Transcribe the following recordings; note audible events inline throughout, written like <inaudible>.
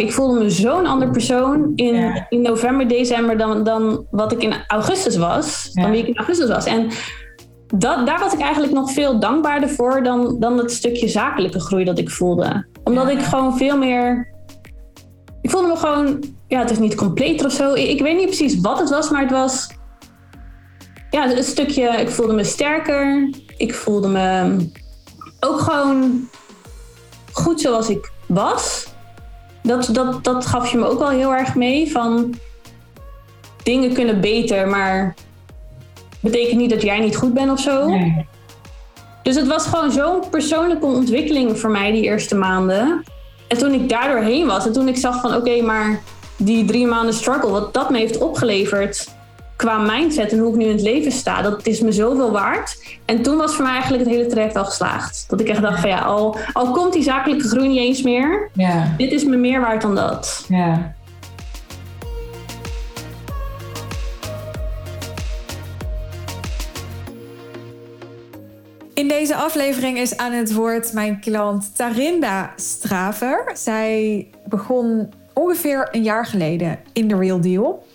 ik voelde me zo'n ander persoon in, in november, december dan, dan wat ik in augustus was. Dan wie ik in augustus was. En dat, daar was ik eigenlijk nog veel dankbaarder voor dan, dan het stukje zakelijke groei dat ik voelde. Omdat ik gewoon veel meer. Ik voelde me gewoon. Ja, het is niet completer of zo. Ik, ik weet niet precies wat het was, maar het was. Ja, een stukje. Ik voelde me sterker. Ik voelde me ook gewoon goed zoals ik was. Dat, dat, dat gaf je me ook wel heel erg mee. Van dingen kunnen beter, maar betekent niet dat jij niet goed bent of zo. Nee. Dus het was gewoon zo'n persoonlijke ontwikkeling voor mij die eerste maanden. En toen ik daardoor heen was en toen ik zag van oké, maar die drie maanden struggle, wat dat me heeft opgeleverd qua mindset en hoe ik nu in het leven sta, dat is me zoveel waard. En toen was voor mij eigenlijk het hele traject al geslaagd. Dat ik echt dacht van ja, al, al komt die zakelijke groei niet eens meer, ja. dit is me meer waard dan dat. Ja. In deze aflevering is aan het woord mijn klant Tarinda Straver. Zij begon ongeveer een jaar geleden in The Real Deal.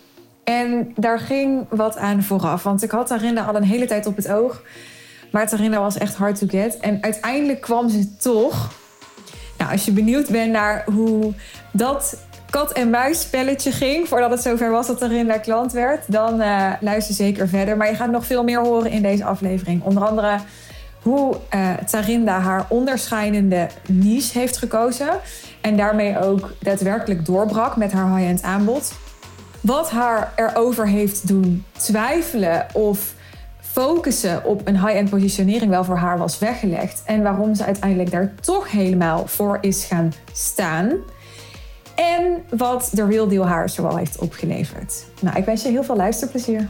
En daar ging wat aan vooraf. Want ik had Tarinda al een hele tijd op het oog. Maar Tarinda was echt hard to get. En uiteindelijk kwam ze toch. Nou, als je benieuwd bent naar hoe dat kat-en-muis spelletje ging... voordat het zover was dat Tarinda klant werd... dan uh, luister zeker verder. Maar je gaat nog veel meer horen in deze aflevering. Onder andere hoe uh, Tarinda haar onderscheidende niche heeft gekozen. En daarmee ook daadwerkelijk doorbrak met haar high-end aanbod. Wat haar erover heeft doen twijfelen of focussen op een high-end positionering wel voor haar was weggelegd. En waarom ze uiteindelijk daar toch helemaal voor is gaan staan. En wat de Real Deal haar zoal heeft opgeleverd. Nou, ik wens je heel veel luisterplezier.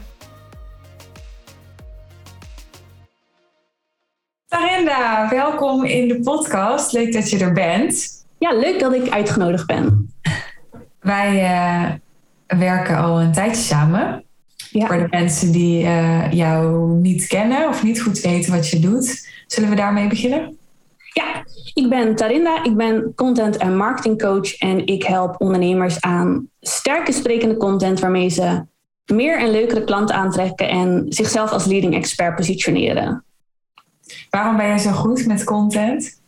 Tarinda, welkom in de podcast. Leuk dat je er bent. Ja, leuk dat ik uitgenodigd ben. Wij uh, werken al een tijdje samen. Ja. Voor de mensen die uh, jou niet kennen of niet goed weten wat je doet. Zullen we daarmee beginnen? Ja, ik ben Tarinda. Ik ben content- en marketingcoach. En ik help ondernemers aan sterke sprekende content waarmee ze meer en leukere klanten aantrekken en zichzelf als leading expert positioneren. Waarom ben je zo goed met content?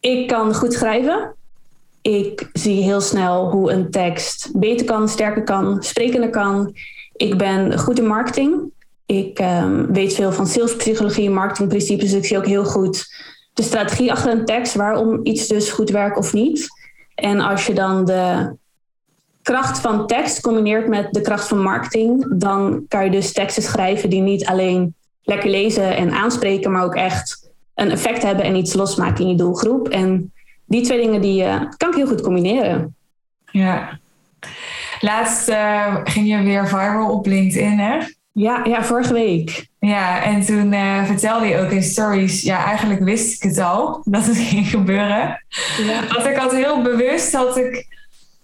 Ik kan goed schrijven. Ik zie heel snel hoe een tekst beter kan, sterker kan, sprekender kan. Ik ben goed in marketing. Ik um, weet veel van salespsychologie marketingprincipes. Dus ik zie ook heel goed de strategie achter een tekst, waarom iets dus goed werkt of niet. En als je dan de kracht van tekst combineert met de kracht van marketing, dan kan je dus teksten schrijven die niet alleen lekker lezen en aanspreken, maar ook echt een effect hebben en iets losmaken in je doelgroep. En die twee dingen die uh, kan ik heel goed combineren. Ja. Laatst uh, ging je weer viral op LinkedIn, hè? Ja, ja vorige week. Ja, en toen uh, vertelde je ook in stories, ja, eigenlijk wist ik het al <laughs> dat het ging gebeuren. Ja. Want ik had heel bewust, had ik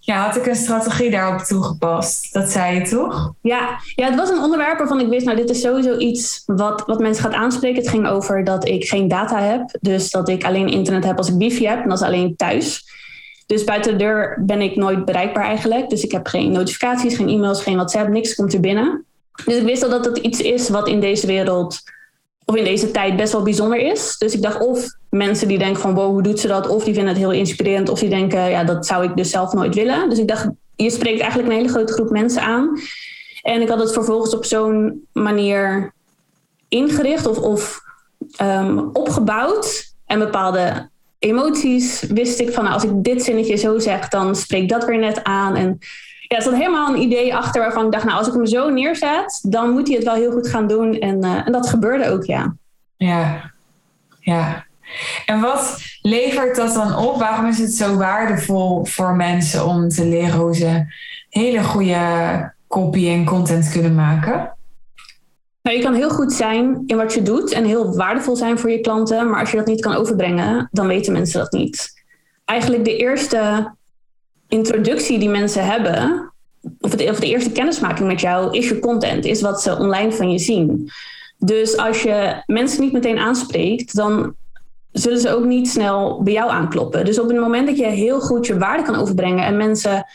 ja, had ik een strategie daarop toegepast? Dat zei je toch? Ja, ja het was een onderwerp waarvan ik wist, nou, dit is sowieso iets wat, wat mensen gaat aanspreken. Het ging over dat ik geen data heb. Dus dat ik alleen internet heb als ik wifi heb en dat is alleen thuis. Dus buiten de deur ben ik nooit bereikbaar eigenlijk. Dus ik heb geen notificaties, geen e-mails, geen WhatsApp, niks komt er binnen. Dus ik wist al dat het iets is wat in deze wereld of in deze tijd best wel bijzonder is. Dus ik dacht of mensen die denken van wow, hoe doet ze dat? Of die vinden het heel inspirerend. Of die denken, ja, dat zou ik dus zelf nooit willen. Dus ik dacht, je spreekt eigenlijk een hele grote groep mensen aan. En ik had het vervolgens op zo'n manier ingericht of, of ehm, opgebouwd. En bepaalde emoties wist ik van nou, als ik dit zinnetje zo zeg, dan spreekt dat weer net aan. En ja, er zat helemaal een idee achter waarvan ik dacht, nou, als ik hem zo neerzet, dan moet hij het wel heel goed gaan doen. En, uh, en dat gebeurde ook, ja. Ja, ja. En wat levert dat dan op? Waarom is het zo waardevol voor mensen om te leren hoe ze hele goede copy en content kunnen maken? Nou, je kan heel goed zijn in wat je doet en heel waardevol zijn voor je klanten, maar als je dat niet kan overbrengen, dan weten mensen dat niet. Eigenlijk de eerste introductie die mensen hebben, of, het, de eerste kennismaking met jou, is je content, is wat ze online van je zien. Dus als je mensen niet meteen aanspreekt, dan zullen ze ook niet snel bij jou aankloppen. Dus op het moment dat je heel goed je waarde kan overbrengen en mensen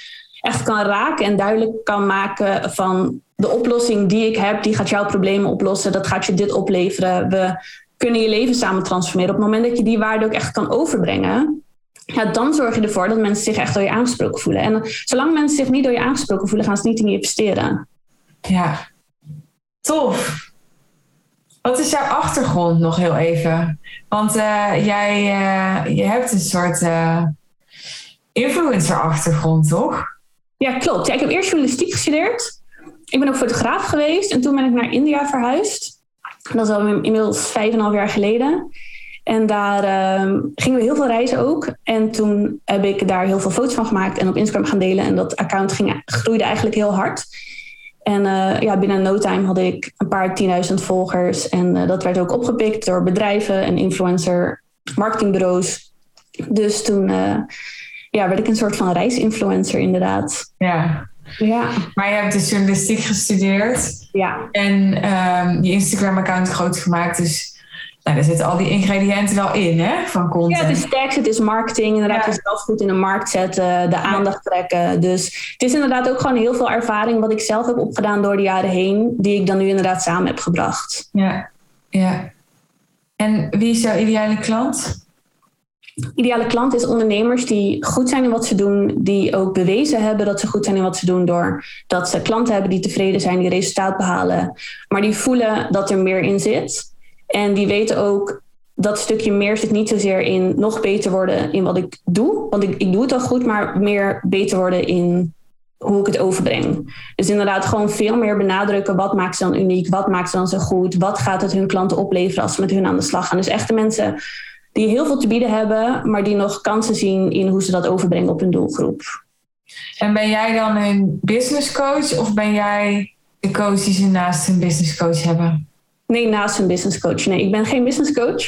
echt kan raken en duidelijk kan maken van de oplossing die ik heb, die gaat jouw problemen oplossen, dat gaat je dit opleveren. We kunnen je leven samen transformeren. Op het moment dat je die waarde ook echt kan overbrengen, ja, dan zorg je ervoor dat mensen zich echt door je aangesproken voelen. En zolang mensen zich niet door je aangesproken voelen, gaan ze niet in je investeren. Ja, tof. Wat is jouw achtergrond nog heel even? Want uh, jij uh, je hebt een soort uh, influencer-achtergrond, toch? Ja, klopt. Ja, ik heb eerst journalistiek gestudeerd. Ik ben ook fotograaf geweest en toen ben ik naar India verhuisd. Dat is al inmiddels vijf en een half jaar geleden. En daar uh, gingen we heel veel reizen ook. En toen heb ik daar heel veel foto's van gemaakt en op Instagram gaan delen. En dat account ging, groeide eigenlijk heel hard. En uh, ja, binnen no time had ik een paar tienduizend volgers. En uh, dat werd ook opgepikt door bedrijven en influencer marketingbureaus. Dus toen uh, ja, werd ik een soort van reisinfluencer inderdaad. Ja. Ja. Maar je hebt dus journalistiek gestudeerd. Ja. En um, je Instagram-account groot gemaakt. Dus nou, daar zitten al die ingrediënten wel in, hè, van content. Ja, het is tekst, het is marketing. Inderdaad, ja. jezelf goed in de markt zetten, de aandacht trekken. Dus het is inderdaad ook gewoon heel veel ervaring wat ik zelf heb opgedaan door de jaren heen, die ik dan nu inderdaad samen heb gebracht. Ja, ja. En wie is jouw ideale klant? Ideale klant is ondernemers die goed zijn in wat ze doen, die ook bewezen hebben dat ze goed zijn in wat ze doen door dat ze klanten hebben die tevreden zijn, die resultaat behalen, maar die voelen dat er meer in zit. En die weten ook dat stukje meer zit niet zozeer in nog beter worden in wat ik doe. Want ik, ik doe het al goed, maar meer beter worden in hoe ik het overbreng. Dus inderdaad gewoon veel meer benadrukken. Wat maakt ze dan uniek? Wat maakt ze dan zo goed? Wat gaat het hun klanten opleveren als ze met hun aan de slag gaan? Dus echte mensen die heel veel te bieden hebben, maar die nog kansen zien in hoe ze dat overbrengen op hun doelgroep. En ben jij dan een business coach of ben jij de coach die ze naast een business coach hebben? Nee, naast een business coach. Nee, ik ben geen business coach.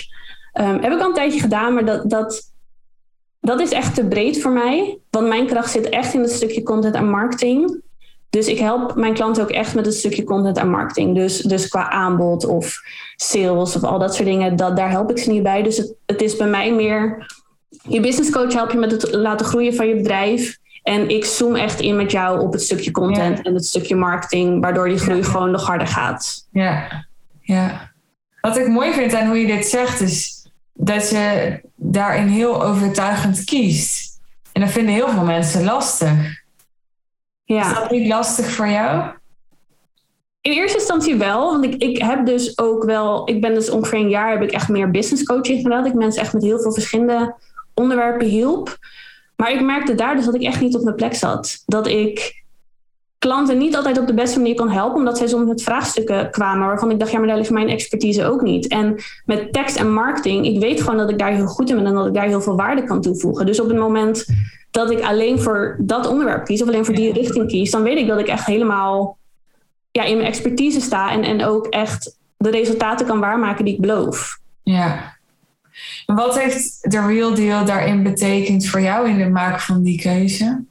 Um, heb ik al een tijdje gedaan, maar dat, dat, dat is echt te breed voor mij. Want mijn kracht zit echt in het stukje content en marketing. Dus ik help mijn klanten ook echt met het stukje content en marketing. Dus, dus qua aanbod of sales of al dat soort dingen, dat, daar help ik ze niet bij. Dus het, het is bij mij meer, je business coach help je met het laten groeien van je bedrijf. En ik zoom echt in met jou op het stukje content ja. en het stukje marketing, waardoor die groei ja. gewoon nog harder gaat. Ja, ja. Wat ik mooi vind aan hoe je dit zegt, is dat je daarin heel overtuigend kiest. En dat vinden heel veel mensen lastig. Ja. Is dat niet lastig voor jou? In eerste instantie wel, want ik, ik heb dus ook wel, ik ben dus ongeveer een jaar heb ik echt meer business coaching gedaan. Dat ik mensen echt met heel veel verschillende onderwerpen hielp. Maar ik merkte daar dus dat ik echt niet op mijn plek zat. Dat ik klanten niet altijd op de beste manier kan helpen, omdat zij soms met vraagstukken kwamen waarvan ik dacht, ja, maar daar ligt mijn expertise ook niet. En met tekst en marketing, ik weet gewoon dat ik daar heel goed in ben en dat ik daar heel veel waarde kan toevoegen. Dus op het moment dat ik alleen voor dat onderwerp kies of alleen voor die richting kies, dan weet ik dat ik echt helemaal ja, in mijn expertise sta en, en ook echt de resultaten kan waarmaken die ik beloof. Ja. Wat heeft de Real Deal daarin betekend voor jou in het maken van die keuze?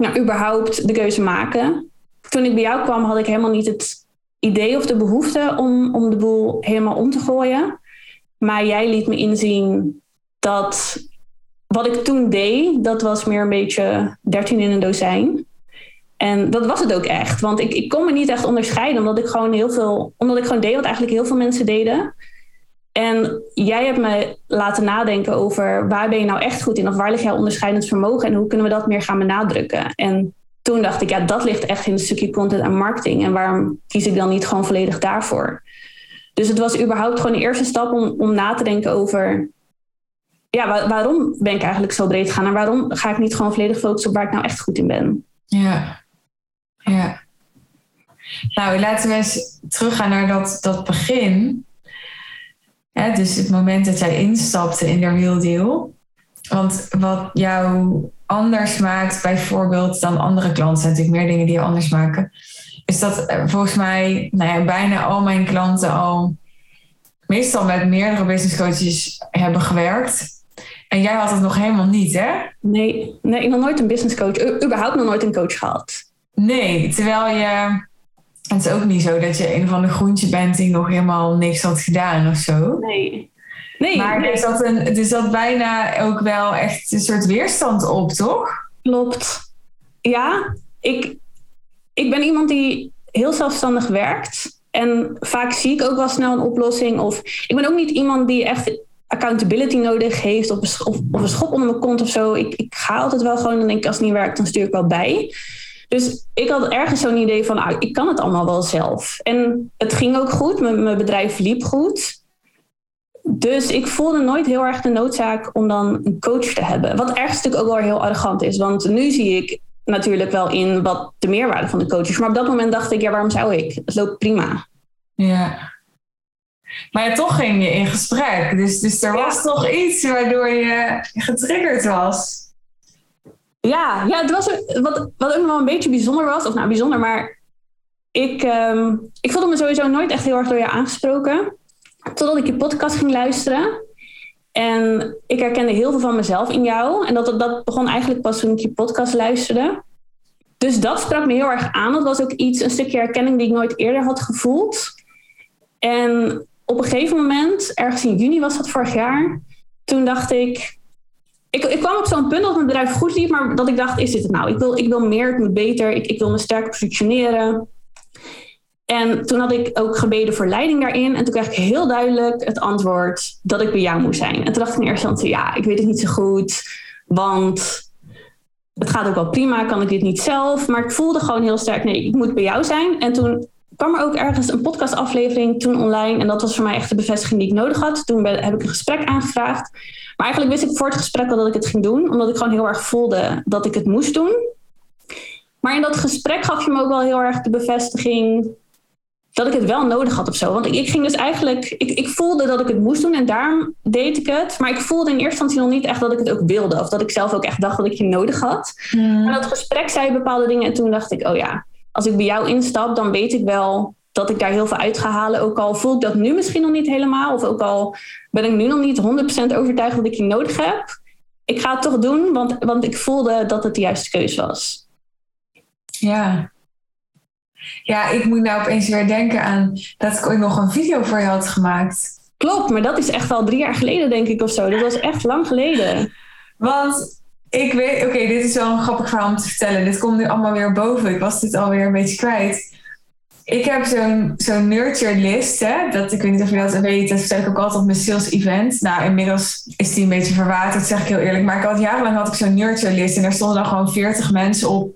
Nou, überhaupt de keuze maken. Toen ik bij jou kwam, had ik helemaal niet het idee of de behoefte om, om de boel helemaal om te gooien. Maar jij liet me inzien dat wat ik toen deed, dat was meer een beetje 13 in een dozijn. En dat was het ook echt. Want ik, ik kon me niet echt onderscheiden, omdat ik gewoon heel veel, omdat ik gewoon deed wat eigenlijk heel veel mensen deden. En jij hebt me laten nadenken over waar ben je nou echt goed in? Of waar ligt jouw onderscheidend vermogen? En hoe kunnen we dat meer gaan benadrukken? En toen dacht ik, ja, dat ligt echt in het stukje content en marketing. En waarom kies ik dan niet gewoon volledig daarvoor? Dus het was überhaupt gewoon de eerste stap om, om na te denken over... Ja, waar, waarom ben ik eigenlijk zo breed gegaan? En waarom ga ik niet gewoon volledig focussen op waar ik nou echt goed in ben? Ja, ja. Nou, laten we eens teruggaan naar dat, dat begin. Hè, dus het moment dat jij instapte in de Real Deal. Want wat jou anders maakt, bijvoorbeeld, dan andere klanten, zijn natuurlijk meer dingen die je anders maken, is dat volgens mij nou ja, bijna al mijn klanten al meestal met meerdere business coaches hebben gewerkt. En jij had het nog helemaal niet, hè? Nee, nee ik heb nog nooit een business coach, überhaupt nog nooit een coach gehad. Nee, terwijl je het is ook niet zo dat je een van de groentje bent die nog helemaal niks had gedaan of zo. Nee. Nee, maar nee. Er, zat een, er zat bijna ook wel echt een soort weerstand op, toch? Klopt. Ja, ik, ik ben iemand die heel zelfstandig werkt. En vaak zie ik ook wel snel een oplossing. Of ik ben ook niet iemand die echt accountability nodig heeft. Of een, schop, of een schop onder mijn kont of zo. Ik, ik ga altijd wel gewoon en denk ik als het niet werkt, dan stuur ik wel bij. Dus ik had ergens zo'n idee van, ah, ik kan het allemaal wel zelf. En het ging ook goed, mijn, mijn bedrijf liep goed. Dus ik voelde nooit heel erg de noodzaak om dan een coach te hebben. Wat ergens natuurlijk ook wel heel arrogant is. Want nu zie ik natuurlijk wel in wat de meerwaarde van de coach is. Maar op dat moment dacht ik, ja, waarom zou ik? Het loopt prima. Ja. Maar ja, toch ging je in gesprek. Dus, dus er was toch iets waardoor je getriggerd was. Ja, ja het was, wat, wat ook nog wel een beetje bijzonder was. Of nou, bijzonder, maar ik, um, ik voelde me sowieso nooit echt heel erg door je aangesproken. Totdat ik je podcast ging luisteren. En ik herkende heel veel van mezelf in jou. En dat, dat begon eigenlijk pas toen ik je podcast luisterde. Dus dat sprak me heel erg aan. Dat was ook iets, een stukje herkenning die ik nooit eerder had gevoeld. En op een gegeven moment, ergens in juni was dat vorig jaar, toen dacht ik. Ik, ik kwam op zo'n punt dat mijn bedrijf goed liep, maar dat ik dacht: is dit het nou? Ik wil, ik wil meer, het moet beter, ik, ik wil me sterker positioneren. En toen had ik ook gebeden voor leiding daarin. En toen kreeg ik heel duidelijk het antwoord dat ik bij jou moest zijn. En toen dacht ik in eerste instantie, ja, ik weet het niet zo goed. Want het gaat ook wel prima, kan ik dit niet zelf. Maar ik voelde gewoon heel sterk, nee, ik moet bij jou zijn. En toen kwam er ook ergens een podcastaflevering toen online. En dat was voor mij echt de bevestiging die ik nodig had. Toen heb ik een gesprek aangevraagd. Maar eigenlijk wist ik voor het gesprek al dat ik het ging doen. Omdat ik gewoon heel erg voelde dat ik het moest doen. Maar in dat gesprek gaf je me ook wel heel erg de bevestiging dat ik het wel nodig had of zo. Want ik, ik ging dus eigenlijk, ik, ik voelde dat ik het moest doen en daarom deed ik het. Maar ik voelde in eerste instantie nog niet echt dat ik het ook wilde. Of dat ik zelf ook echt dacht dat ik je nodig had. Mm. En dat gesprek zei bepaalde dingen en toen dacht ik, oh ja, als ik bij jou instap, dan weet ik wel dat ik daar heel veel uit ga halen. Ook al voel ik dat nu misschien nog niet helemaal. Of ook al ben ik nu nog niet 100% overtuigd dat ik je nodig heb. Ik ga het toch doen, want, want ik voelde dat het de juiste keuze was. Ja, ja, ik moet nou opeens weer denken aan dat ik ooit nog een video voor je had gemaakt. Klopt, maar dat is echt al drie jaar geleden, denk ik, of zo. Dat was echt lang geleden. Want ik weet, oké, dit is wel een grappig verhaal om te vertellen. Dit komt nu allemaal weer boven. Ik was dit alweer een beetje kwijt. Ik heb zo'n zo'n nurture list, hè? Dat, ik weet niet of je dat weet, dat vertel ik ook altijd op mijn sales event. Nou, inmiddels is die een beetje verwaterd, zeg ik heel eerlijk. Maar ik had jarenlang had ik zo'n nurture list en daar stonden dan gewoon 40 mensen op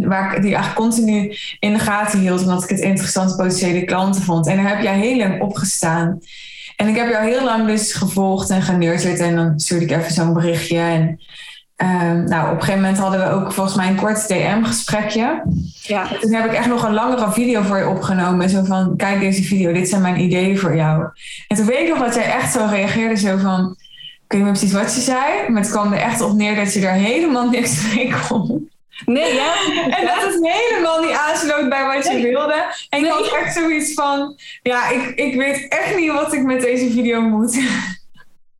waar ik die eigenlijk continu in de gaten hield, omdat ik het interessant potentiële klanten vond. En daar heb jij heel lang opgestaan. En ik heb jou heel lang dus gevolgd en genurtured en dan stuurde ik even zo'n berichtje. En um, nou, op een gegeven moment hadden we ook volgens mij een kort DM-gesprekje. Ja. toen heb ik echt nog een langere video voor je opgenomen. Zo van, kijk deze video, dit zijn mijn ideeën voor jou. En toen weet ik nog dat jij echt zo reageerde, zo van... Ik weet niet meer precies wat je zei, maar het kwam er echt op neer dat je er helemaal niks mee kon. Nee, ja. En dat het helemaal niet aansloot bij wat je wilde. En ik had echt zoiets van, ja, ik, ik weet echt niet wat ik met deze video moet.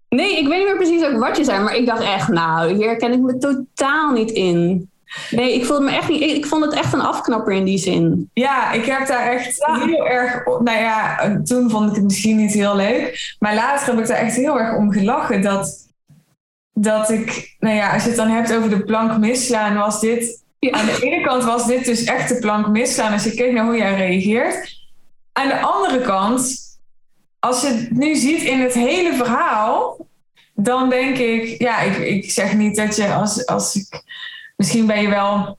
Nee, ik weet niet meer precies ook wat je zei, maar ik dacht echt, nou, hier ken ik me totaal niet in. Nee, ik voelde me echt niet. Ik vond het echt een afknapper in die zin. Ja, ik heb daar echt heel erg. Nou ja, toen vond ik het misschien niet heel leuk. Maar later heb ik daar echt heel erg om gelachen. Dat, dat ik, nou ja, als je het dan hebt over de plank misslaan, was dit. Aan de ene kant was dit dus echt de plank misslaan als je keek naar hoe jij reageert. Aan de andere kant, als je het nu ziet in het hele verhaal, dan denk ik, ja, ik, ik zeg niet dat je als, als ik. Misschien ben je wel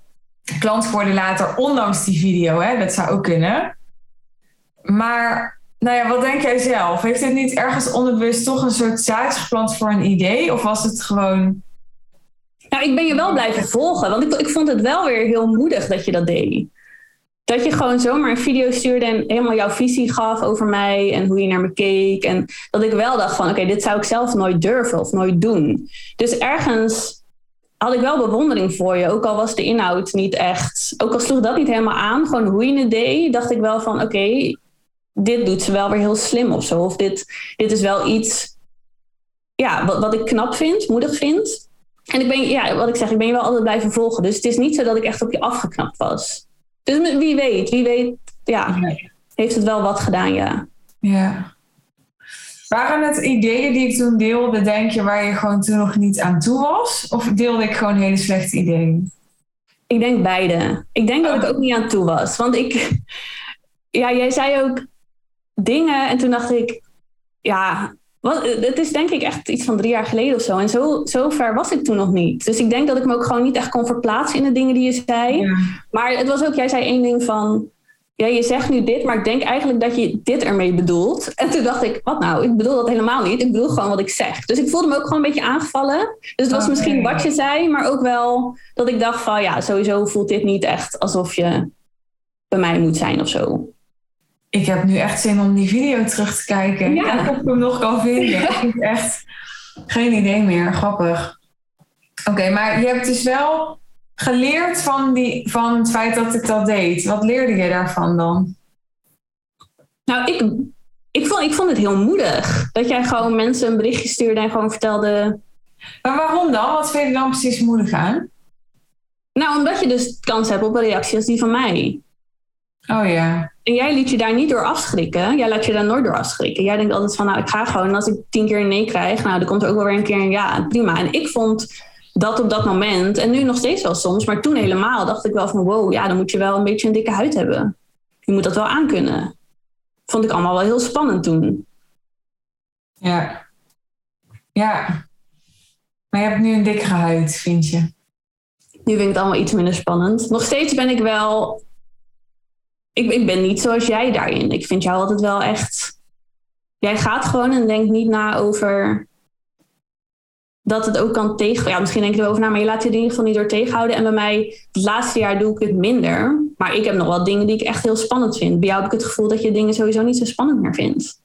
klant geworden later, ondanks die video, hè? dat zou ook kunnen. Maar nou ja, wat denk jij zelf? Heeft dit niet ergens onderbewust toch een soort zaadje geplant voor een idee? Of was het gewoon. Nou, ik ben je wel blijven volgen, want ik, ik vond het wel weer heel moedig dat je dat deed. Dat je gewoon zomaar een video stuurde en helemaal jouw visie gaf over mij en hoe je naar me keek. En dat ik wel dacht van oké, dit zou ik zelf nooit durven of nooit doen. Dus ergens had ik wel bewondering voor je. Ook al was de inhoud niet echt. Ook al sloeg dat niet helemaal aan, gewoon hoe je het deed, dacht ik wel van oké, dit doet ze wel weer heel slim of zo. Of dit, dit is wel iets ja, wat, wat ik knap vind, moedig vind. En ik ben, ja, wat ik zeg, ik ben je wel altijd blijven volgen. Dus het is niet zo dat ik echt op je afgeknapt was. Dus wie weet, wie weet, ja, heeft het wel wat gedaan, ja. Ja. Waren het ideeën die ik toen deelde, denk je, waar je gewoon toen nog niet aan toe was? Of deelde ik gewoon hele slechte ideeën? Ik denk beide. Ik denk dat ik ook niet aan toe was. Want ik, <laughs> ja, jij zei ook dingen en toen dacht ik, ja, wat, het is denk ik echt iets van drie jaar geleden of zo. En zo, zo ver was ik toen nog niet. Dus ik denk dat ik me ook gewoon niet echt kon verplaatsen in de dingen die je zei. Maar het was ook, jij zei één ding van, ja, je zegt nu dit, maar ik denk eigenlijk dat je dit ermee bedoelt. En toen dacht ik, wat nou? Ik bedoel dat helemaal niet. Ik bedoel gewoon wat ik zeg. Dus ik voelde me ook gewoon een beetje aangevallen. Dus het was misschien wat je zei, maar ook wel dat ik dacht van, ja, sowieso voelt dit niet echt alsof je bij mij moet zijn of zo. Ik heb nu echt zin om die video terug te kijken. Ja. Of ik hem nog kan vinden. ik heb echt geen idee meer. Grappig. Oké, maar je hebt dus wel geleerd van, die, van het feit dat ik dat deed? Wat leerde je daarvan dan? Nou, ik, ik, vond, ik vond het heel moedig. Dat jij gewoon mensen een berichtje stuurde en gewoon vertelde. Maar waarom dan? Wat vind je dan precies moedig aan? Nou, omdat je dus kans hebt op een reactie als die van mij. Oh ja. En jij liet je daar niet door afschrikken. Jij laat je daar nooit door afschrikken. Jij denkt altijd van, nou, ik ga gewoon. En als ik tien keer een nee krijg, nou, dan komt er ook wel weer een keer een ja. Prima. En ik vond dat op dat moment. En nu nog steeds wel soms, maar toen helemaal dacht ik wel van wow, ja, dan moet je wel een beetje een dikke huid hebben. Je moet dat wel aankunnen. Vond ik allemaal wel heel spannend toen. Ja. Ja. Maar je hebt nu een dikkere huid, vind je? Nu vind ik het allemaal iets minder spannend. Nog steeds ben ik wel. Ik, ik ben niet zoals jij daarin. Ik vind jou altijd wel echt. Jij gaat gewoon en denkt niet na over dat het ook kan tegen. Ja, misschien denk je erover na, maar je laat je in ieder geval niet door tegenhouden. En bij mij, het laatste jaar doe ik het minder. Maar ik heb nog wel dingen die ik echt heel spannend vind. Bij jou heb ik het gevoel dat je dingen sowieso niet zo spannend meer vindt.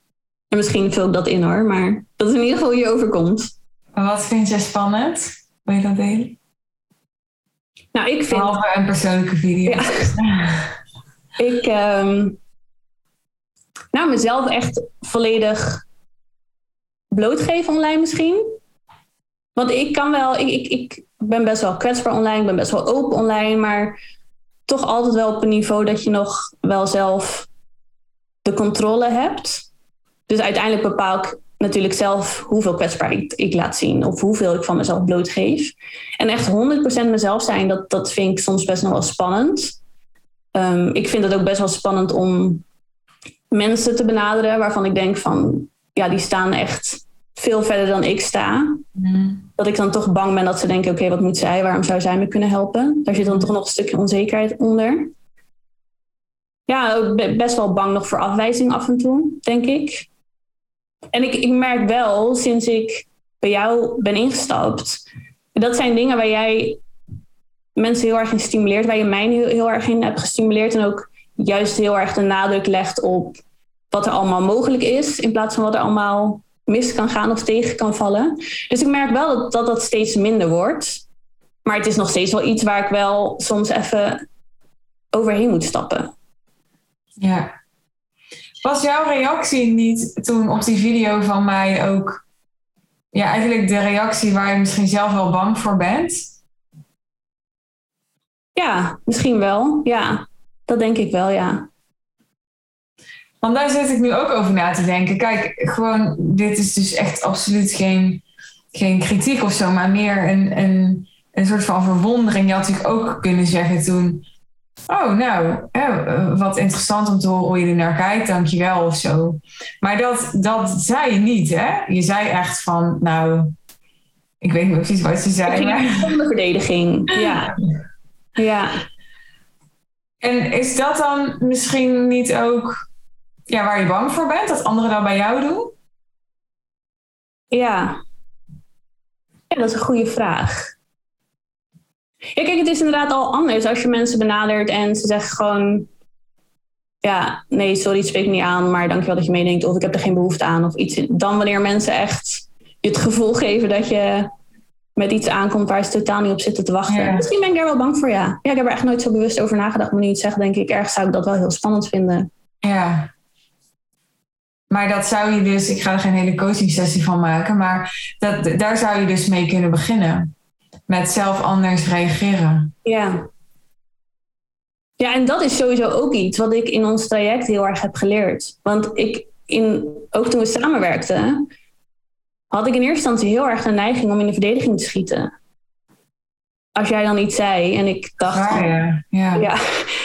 En misschien vul ik dat in hoor, maar dat is in ieder geval je overkomt. wat vind jij spannend? Wil je dat delen? Nou, ik vind. Behalve een persoonlijke video. <laughs> ik. Um... Nou, mezelf echt volledig blootgeven online misschien. Want ik kan wel, ik, ik, ik ben best wel kwetsbaar online, ik ben best wel open online, maar toch altijd wel op een niveau dat je nog wel zelf de controle hebt. Dus uiteindelijk bepaal ik natuurlijk zelf hoeveel kwetsbaarheid ik laat zien of hoeveel ik van mezelf blootgeef. En echt 100% mezelf zijn, dat, dat vind ik soms best nog wel spannend. Um, ik vind het ook best wel spannend om mensen te benaderen waarvan ik denk van, ja, die staan echt veel verder dan ik sta. Mm. Dat ik dan toch bang ben dat ze denken: oké, wat moet zij? Waarom zou zij me kunnen helpen? Daar zit dan toch nog een stukje onzekerheid onder. Ja, best wel bang nog voor afwijzing af en toe, denk ik. En ik, ik merk wel sinds ik bij jou ben ingestapt, dat zijn dingen waar jij mensen heel erg in stimuleert, waar je mij heel, heel erg in hebt gestimuleerd en ook juist heel erg de nadruk legt op wat er allemaal mogelijk is, in plaats van wat er allemaal mis kan gaan of tegen kan vallen. Dus ik merk wel dat, dat dat steeds minder wordt. Maar het is nog steeds wel iets waar ik wel soms even overheen moet stappen. Ja. Was jouw reactie niet toen op die video van mij ook ja, eigenlijk de reactie waar je misschien zelf wel bang voor bent? Ja, misschien wel. Ja, dat denk ik wel, ja. Want daar zit ik nu ook over na te denken. Kijk, gewoon, dit is dus echt absoluut geen, geen kritiek of zo, maar meer een, een, een soort van verwondering. Je had natuurlijk ook kunnen zeggen toen. Oh, nou, wat interessant om te horen hoe je er naar kijkt, dankjewel of zo. Maar dat, dat zei je niet, hè? Je zei echt van, nou, ik weet niet precies wat ze zei. Maar... de verdediging, ja. <laughs> ja. En is dat dan misschien niet ook ja, waar je bang voor bent, dat anderen dat bij jou doen? Ja. Ja, dat is een goede vraag. Ja, kijk, het is inderdaad al anders als je mensen benadert en ze zeggen gewoon... Ja, nee, sorry, het spreekt me niet aan, maar dankjewel dat je meedenkt. Of ik heb er geen behoefte aan of iets. Dan wanneer mensen echt je het gevoel geven dat je met iets aankomt waar ze totaal niet op zitten te wachten. Misschien ben ik daar wel bang voor, ja. Ja, ik heb er echt nooit zo bewust over nagedacht. Maar nu het zegt, denk ik, ergens zou ik dat wel heel spannend vinden. Ja, maar dat zou je dus, ik ga er geen hele coaching sessie van maken, maar dat, daar zou je dus mee kunnen beginnen. Met zelf anders reageren. Ja. Ja, en dat is sowieso ook iets wat ik in ons traject heel erg heb geleerd. Want ik, in, ook toen we samenwerkten, had ik in eerste instantie heel erg de neiging om in de verdediging te schieten. Als jij dan iets zei en ik dacht, ja. Ja. ja,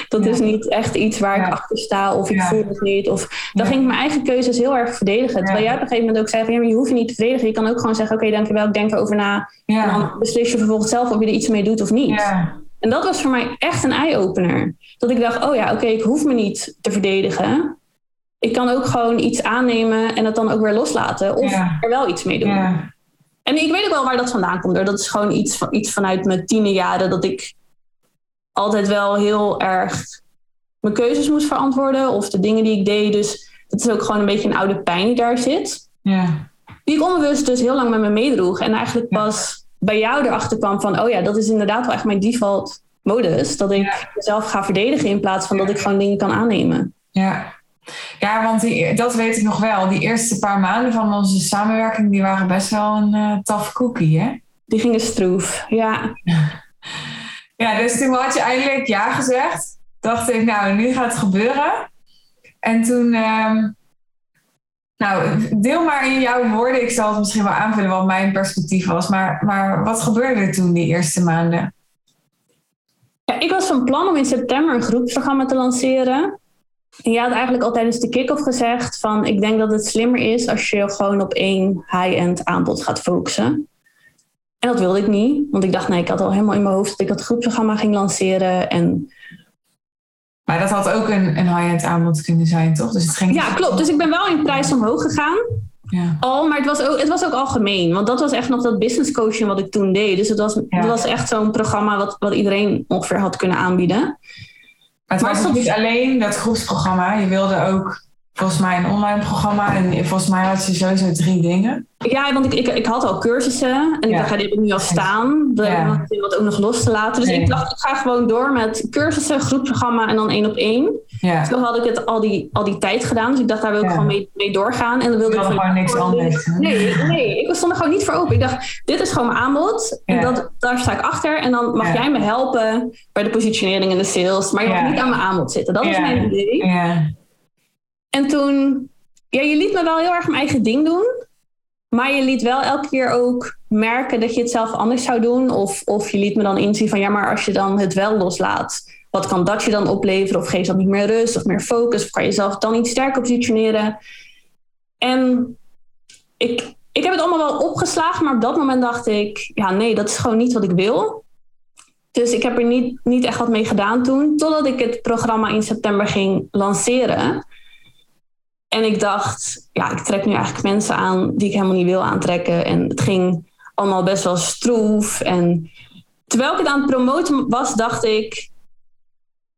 dat Ja. is niet echt iets waar ik achter sta of ik voel het niet. Of dan ging ik mijn eigen keuzes heel erg verdedigen. Terwijl jij op een gegeven moment ook zei van ja, maar je hoeft je niet te verdedigen. Je kan ook gewoon zeggen, oké, dankjewel, ik denk erover na. En dan beslis je vervolgens zelf of je er iets mee doet of niet. Ja. En dat was voor mij echt een eye-opener. Dat ik dacht, oh ja, oké, ik hoef me niet te verdedigen. Ik kan ook gewoon iets aannemen en het dan ook weer loslaten. Of Ja. er wel iets mee doen. Ja. En ik weet ook wel waar dat vandaan komt. Hoor. Dat is gewoon iets, van, iets vanuit mijn tienerjaren. Dat ik altijd wel heel erg mijn keuzes moest verantwoorden. Of de dingen die ik deed. Dus het is ook gewoon een beetje een oude pijn die daar zit. Ja. Die ik onbewust dus heel lang met me meedroeg. En eigenlijk pas bij jou erachter kwam van... oh ja, dat is inderdaad wel echt mijn default modus. Dat ik mezelf ga verdedigen in plaats van dat ik gewoon dingen kan aannemen. Ja. Ja, want die, dat weet ik nog wel. Die eerste paar maanden van onze samenwerking, die waren best wel een tough cookie, hè? Die gingen stroef. Ja, <laughs> Ja, dus toen had je eindelijk ja gezegd. Dacht ik, nou, nu gaat het gebeuren. En toen, ehm, nou, deel maar in jouw woorden. Ik zal het misschien wel aanvullen wat mijn perspectief was. Maar, maar wat gebeurde er toen die eerste maanden? Ja, ik was van plan om in september een groepsprogramma te lanceren. En jij had eigenlijk al tijdens de kick-off gezegd van ik denk dat het slimmer is als je gewoon op één high-end aanbod gaat focussen. En dat wilde ik niet, want ik dacht nee, ik had al helemaal in mijn hoofd dat ik dat groepsprogramma ging lanceren. En Maar dat had ook een, een high-end aanbod kunnen zijn, toch? Dus het ging ja, klopt. Dus ik ben wel in prijs omhoog gegaan. Ja. Al, maar het was, ook, het was ook algemeen. Want dat was echt nog dat business coaching wat ik toen deed. Dus het was, Ja. het was echt zo'n programma wat, wat iedereen ongeveer had kunnen aanbieden. Maar het was soms- niet alleen dat groepsprogramma. Je wilde ook volgens mij een online programma. En volgens mij had je sowieso drie dingen. Ja, want ik, ik, ik had al cursussen en ik Ja. dacht, ja, die heb ik nu al staan. Dan Ja. ik wat ook nog los te laten. Dus Nee. ik dacht, ik ga gewoon door met cursussen, groepsprogramma en dan één op één. Ja. Zo had ik het al die, al die tijd gedaan. Dus ik dacht, daar wil ik Ja. gewoon mee, mee doorgaan. En dan wilde ik gewoon niks anders? Nee, nee, ik stond er gewoon niet voor open. Ik dacht, dit is gewoon mijn aanbod. En dat, daar sta ik achter. En dan mag jij me helpen bij de positionering en de sales. Maar je mag niet aan mijn aanbod zitten. Dat was Ja. mijn idee. En toen, ja, je liet me wel heel erg mijn eigen ding doen. Maar je liet wel elke keer ook merken dat je het zelf anders zou doen. Of, of je liet me dan inzien van ja, maar als je dan het wel loslaat, wat kan dat je dan opleveren? Of geeft dat niet meer rust of meer focus? Of kan je jezelf dan iets sterker positioneren? En ik, ik heb het allemaal wel opgeslagen, maar op dat moment dacht ik, ja, nee, dat is gewoon niet wat ik wil. Dus ik heb er niet, niet echt wat mee gedaan toen, totdat ik het programma in september ging lanceren. En ik dacht, ja, ik trek nu eigenlijk mensen aan die ik helemaal niet wil aantrekken. En het ging allemaal best wel stroef. En terwijl ik het aan het promoten was, dacht ik,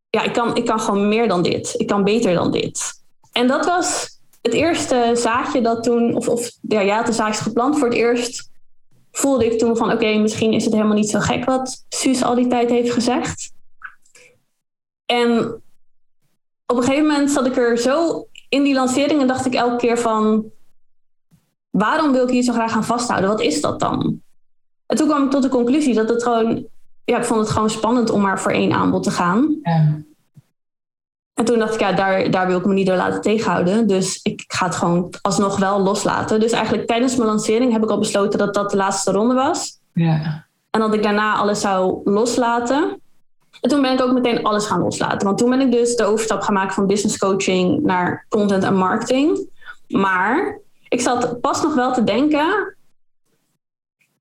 ja, ik kan, ik kan gewoon meer dan dit. Ik kan beter dan dit. En dat was het eerste zaadje dat toen, of, of ja, ja, zaadje is geplant voor het eerst. Voelde ik toen van, oké, misschien is het helemaal niet zo gek wat Suus al die tijd heeft gezegd. En op een gegeven moment zat ik er zo in die lancering en dacht ik elke keer van... waarom wil ik hier zo graag aan vasthouden? Wat is dat dan? En toen kwam ik tot de conclusie dat het gewoon... Ja, ik vond het gewoon spannend om maar voor één aanbod te gaan. Ja. En toen dacht ik, ja, daar, daar wil ik me niet door laten tegenhouden. Dus ik ga het gewoon alsnog wel loslaten. Dus eigenlijk tijdens mijn lancering heb ik al besloten dat dat de laatste ronde was. Ja. En dat ik daarna alles zou loslaten. En toen ben ik ook meteen alles gaan loslaten. Want toen ben ik dus de overstap gemaakt van business coaching naar content en marketing. Maar ik zat pas nog wel te denken.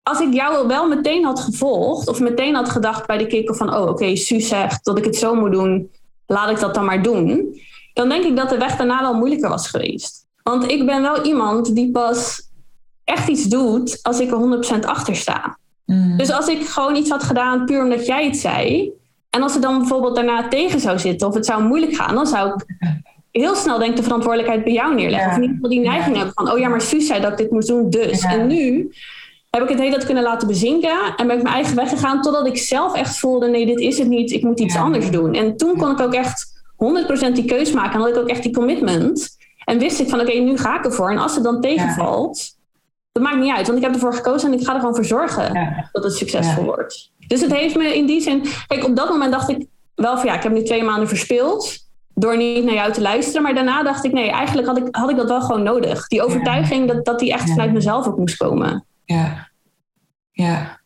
Als ik jou wel meteen had gevolgd, of meteen had gedacht bij de kikker van: oh, oké, Suus zegt dat ik het zo moet doen, laat ik dat dan maar doen. Dan denk ik dat de weg daarna wel moeilijker was geweest. Want ik ben wel iemand die pas echt iets doet als ik er 100% achter sta. Mm. Dus als ik gewoon iets had gedaan puur omdat jij het zei. En als het dan bijvoorbeeld daarna tegen zou zitten of het zou moeilijk gaan, dan zou ik heel snel denk de verantwoordelijkheid bij jou neerleggen. Ja. Of in ieder geval die neiging hebben van, oh ja, maar Suus zei dat ik dit moest doen, dus. Ja. En nu heb ik het hele tijd kunnen laten bezinken en ben ik mijn eigen weg gegaan totdat ik zelf echt voelde, nee, dit is het niet, ik moet iets Ja. anders doen. En toen kon ik ook echt 100% die keus maken en had ik ook echt die commitment. En wist ik van, oké, nu ga ik ervoor. En als het dan tegenvalt, dat maakt niet uit, want ik heb ervoor gekozen en ik ga er gewoon voor zorgen Ja. dat het succesvol Ja. wordt. Dus het heeft me in die zin. Kijk, op dat moment dacht ik wel van ja, ik heb nu twee maanden verspeeld. door niet naar jou te luisteren. Maar daarna dacht ik, nee, eigenlijk had ik, had ik dat wel gewoon nodig. Die overtuiging dat, dat die echt vanuit mezelf ook moest komen. Ja. Ja.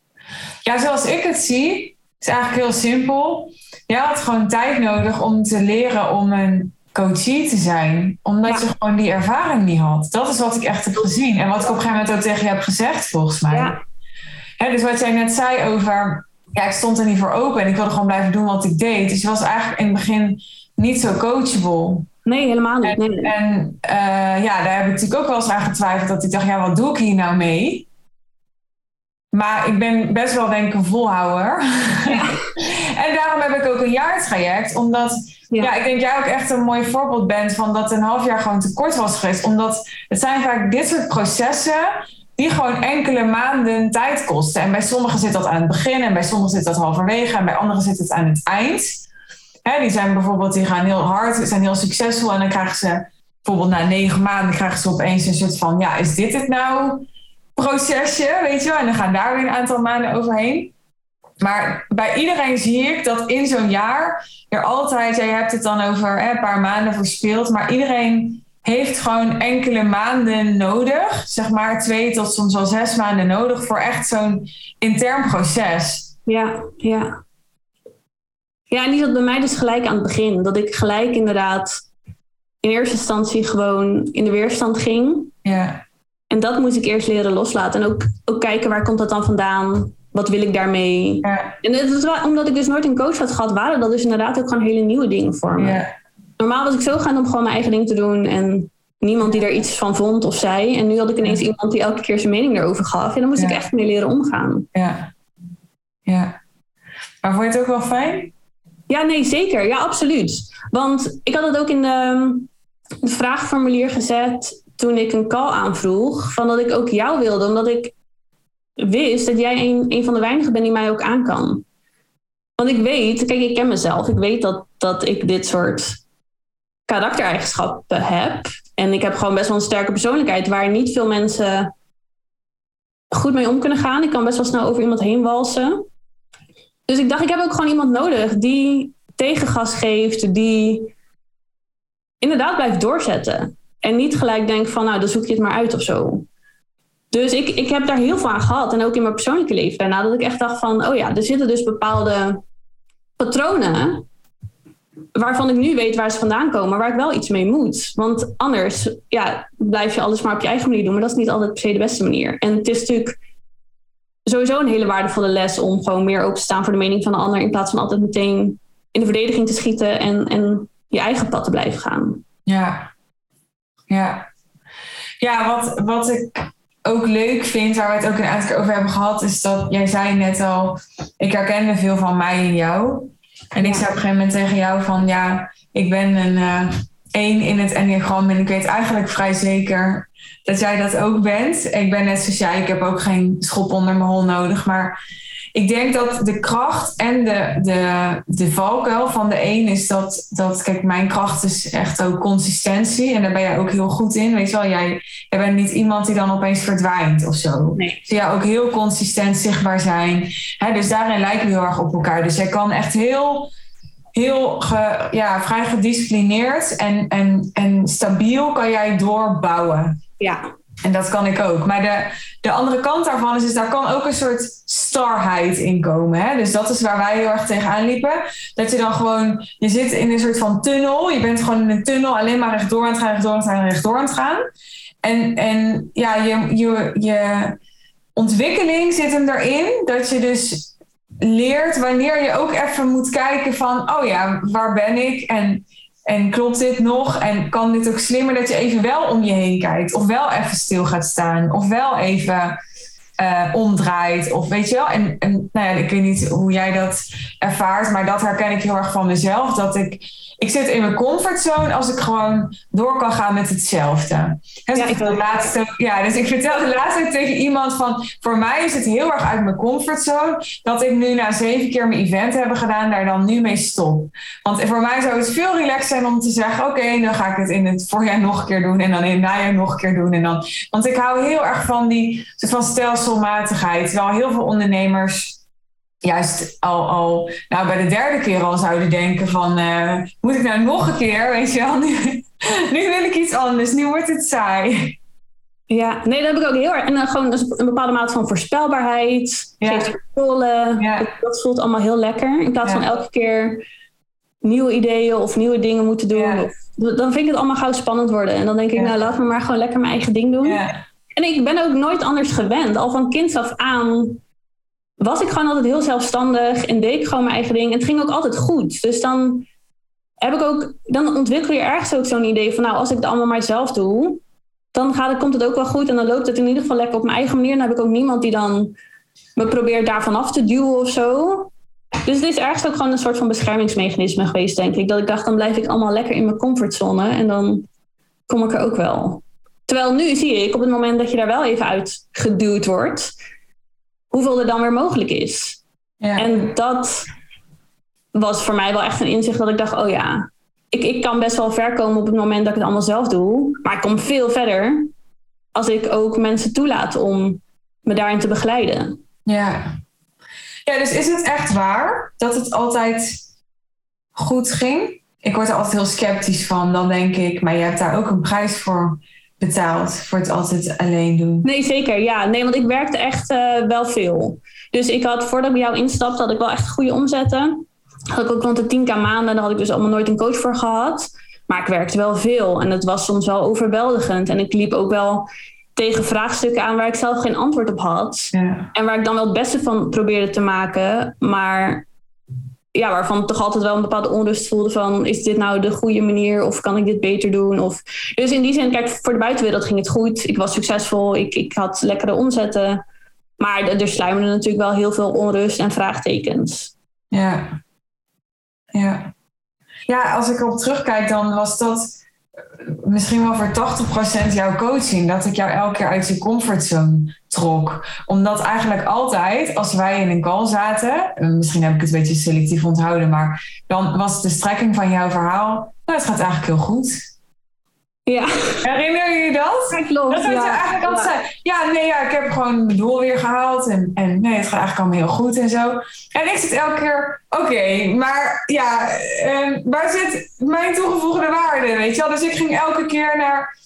Ja, zoals ik het zie, is eigenlijk heel simpel. Je had gewoon tijd nodig om te leren om een coachie te zijn. Omdat je gewoon die ervaring niet had. Dat is wat ik echt heb gezien. En wat ik op een gegeven moment ook tegen je heb gezegd, volgens mij. Ja. dus wat jij net zei over... Ja, ik stond er niet voor open en ik wilde gewoon blijven doen wat ik deed. Dus je was eigenlijk in het begin niet zo coachable. Nee, helemaal niet. Nee. En, en uh, ja, daar heb ik natuurlijk ook wel eens aan getwijfeld. Dat ik dacht, ja, wat doe ik hier nou mee? Maar ik ben best wel denk ik een volhouwer. Ja. <laughs> en daarom heb ik ook een jaartraject. Omdat ja. ik denk jij ook echt een mooi voorbeeld bent van dat een half jaar gewoon te kort was geweest. Omdat het zijn vaak dit soort processen die gewoon enkele maanden tijd kosten. En bij sommigen zit dat aan het begin en bij sommigen zit dat halverwege en bij anderen zit het aan het eind. Die zijn bijvoorbeeld, die gaan heel hard, zijn heel succesvol en dan krijgen ze bijvoorbeeld na negen maanden krijgen ze opeens een soort van, ja, is dit het nou? procesje, weet je wel. En dan gaan daar weer een aantal maanden overheen. Maar bij iedereen zie ik dat in zo'n jaar er altijd, jij hebt het dan over hè, een paar maanden verspeeld, maar iedereen heeft gewoon enkele maanden nodig, zeg maar twee tot soms wel zes maanden nodig voor echt zo'n intern proces. Ja, ja. Ja, en die zat bij mij dus gelijk aan het begin. Dat ik gelijk inderdaad in eerste instantie gewoon in de weerstand ging. Ja. En dat moest ik eerst leren loslaten. En ook, ook kijken waar komt dat dan vandaan? Wat wil ik daarmee? Ja. En het is, omdat ik dus nooit een coach had gehad, waren dat dus inderdaad ook gewoon hele nieuwe dingen voor me. Ja. Normaal was ik zo gaan om gewoon mijn eigen ding te doen en niemand die er iets van vond of zei. En nu had ik ineens iemand die elke keer zijn mening erover gaf. En dan moest ik echt mee leren omgaan. Ja. Ja. Maar vond je het ook wel fijn? Ja, nee, zeker. Ja, absoluut. Want ik had het ook in de, de vraagformulier gezet toen ik een call aanvroeg, van dat ik ook jou wilde, omdat ik wist dat jij een, van de weinigen bent die mij ook aan kan. Want ik weet, kijk, ik ken mezelf, ik weet dat, dat ik dit soort karaktereigenschappen heb. En ik heb gewoon best wel een sterke persoonlijkheid waar niet veel mensen goed mee om kunnen gaan. Ik kan best wel snel over iemand heen walsen. Dus ik dacht, ik heb ook gewoon iemand nodig die tegengas geeft, die inderdaad blijft doorzetten. En niet gelijk denk van, nou, dan zoek je het maar uit of zo. Dus ik, ik heb daar heel veel aan gehad. En ook in mijn persoonlijke leven daarna. Dat ik echt dacht van, oh ja, er zitten dus bepaalde patronen. Waarvan ik nu weet waar ze vandaan komen. Waar ik wel iets mee moet. Want anders ja, blijf je alles maar op je eigen manier doen. Maar dat is niet altijd per se de beste manier. En het is natuurlijk sowieso een hele waardevolle les. Om gewoon meer open te staan voor de mening van de ander. In plaats van altijd meteen in de verdediging te schieten. En, en je eigen pad te blijven gaan. Ja, ja. Ja, wat, wat ik ook leuk vind, waar we het ook een aantal keer over hebben gehad, is dat jij zei net al, ik herkende veel van mij in jou. En ik zei op een gegeven moment tegen jou van, ja, ik ben een uh, één in het enneagram en ik weet eigenlijk vrij zeker dat jij dat ook bent. Ik ben net zoals jij, ik heb ook geen schop onder mijn hol nodig, maar ik denk dat de kracht en de, de, de valkuil van de een is dat, dat, kijk, mijn kracht is echt ook consistentie. En daar ben jij ook heel goed in. Weet je wel, jij, jij bent niet iemand die dan opeens verdwijnt of zo. Nee. Dus jij ook heel consistent zichtbaar zijn. Hè, dus daarin lijken we heel erg op elkaar. Dus jij kan echt heel heel ge, ja, vrij gedisciplineerd en, en, en stabiel kan jij doorbouwen. Ja. En dat kan ik ook. Maar de, de andere kant daarvan is, is daar kan ook een soort starheid in komen. Hè? Dus dat is waar wij heel erg tegenaan liepen. Dat je dan gewoon, je zit in een soort van tunnel. Je bent gewoon in een tunnel alleen maar rechtdoor aan het gaan, rechtdoor aan het gaan, rechtdoor aan het gaan. En, en ja, je, je, je ontwikkeling zit hem erin dat je dus leert wanneer je ook even moet kijken van, oh ja, waar ben ik? En en klopt dit nog? En kan dit ook slimmer dat je even wel om je heen kijkt? Of wel even stil gaat staan? Of wel even uh, omdraait? Of weet je wel? En, en nou ja, ik weet niet hoe jij dat ervaart, maar dat herken ik heel erg van mezelf. Dat ik ik zit in mijn comfortzone als ik gewoon door kan gaan met hetzelfde. Dus, ja, ik de laatste, ja, dus ik vertelde laatst tegen iemand van... voor mij is het heel erg uit mijn comfortzone... dat ik nu na zeven keer mijn event hebben gedaan... daar dan nu mee stop. Want voor mij zou het veel relaxed zijn om te zeggen... oké, dan ga ik het in het voorjaar nog een keer doen... en dan in het najaar nog een keer doen. En dan, want ik hou heel erg van die soort van stelselmatigheid. Terwijl heel veel ondernemers juist al, al nou, bij de derde keer al zouden denken van... Uh, moet ik nou nog een keer, weet je wel? <laughs> Nu, nu wil ik iets anders, nu wordt het saai. Ja, nee, dat heb ik ook heel erg. En dan gewoon een bepaalde mate van voorspelbaarheid, ja. geeft controle. Ja. Dat, voelt allemaal heel lekker. In plaats van elke keer nieuwe ideeën of nieuwe dingen moeten doen. Of, dan vind ik het allemaal gauw spannend worden. En dan denk ik, nou laat me maar gewoon lekker mijn eigen ding doen. En ik ben ook nooit anders gewend. Al van kinds af aan was ik gewoon altijd heel zelfstandig en deed ik gewoon mijn eigen ding. En het ging ook altijd goed. Dus dan heb ik ook, dan ontwikkel je ergens ook zo'n idee van, nou, als ik het allemaal maar zelf doe, dan gaat het, komt het ook wel goed. En dan loopt het in ieder geval lekker op mijn eigen manier. Dan heb ik ook niemand die dan me probeert daarvan af te duwen of zo. Dus het is ergens ook gewoon een soort van beschermingsmechanisme geweest, denk ik. Dat ik dacht, dan blijf ik allemaal lekker in mijn comfortzone en dan kom ik er ook wel. Terwijl nu zie ik op het moment dat je daar wel even uit geduwd wordt, hoeveel er dan weer mogelijk is. Ja. En dat was voor mij wel echt een inzicht dat ik dacht, oh ja, ik, ik kan best wel ver komen op het moment dat ik het allemaal zelf doe. Maar ik kom veel verder als ik ook mensen toelaat om me daarin te begeleiden. Ja. Ja, dus is het echt waar dat het altijd goed ging? Ik word er altijd heel sceptisch van. Dan denk ik, maar je hebt daar ook een prijs voor betaald. Voor het altijd alleen doen. Nee, zeker. Ja, nee, want ik werkte echt uh, wel veel. Dus ik had, voordat ik bij jou instapte, had ik wel echt goede omzetten had ik ook rond de 10k maanden. Daar had ik dus allemaal nooit een coach voor gehad. Maar ik werkte wel veel en het was soms wel overweldigend. En ik liep ook wel tegen vraagstukken aan waar ik zelf geen antwoord op had. Ja. En waar ik dan wel het beste van probeerde te maken. Maar ja, waarvan toch altijd wel een bepaalde onrust voelde van... is dit nou de goede manier of kan ik dit beter doen? Of... Dus in die zin, kijk, voor de buitenwereld ging het goed. Ik was succesvol, ik, ik had lekkere omzetten. Maar er sluimerde natuurlijk wel heel veel onrust en vraagtekens. Ja, ja. ja, als ik erop terugkijk, dan was dat misschien wel voor 80% jouw coaching. Dat ik jou elke keer uit je comfortzone trok. Omdat eigenlijk altijd, als wij in een call zaten, misschien heb ik het een beetje selectief onthouden, maar dan was de strekking van jouw verhaal, nou, het gaat eigenlijk heel goed. Ja. Herinner je je dat? Ja, klopt. Dat ja. eigenlijk altijd ja. ja, nee, ja, ik heb gewoon mijn doel weer gehaald. En, en nee, het gaat eigenlijk allemaal heel goed en zo. En ik zit elke keer, oké, maar ja, uh, waar zit mijn toegevoegde waarde, weet je wel? Dus ik ging elke keer naar,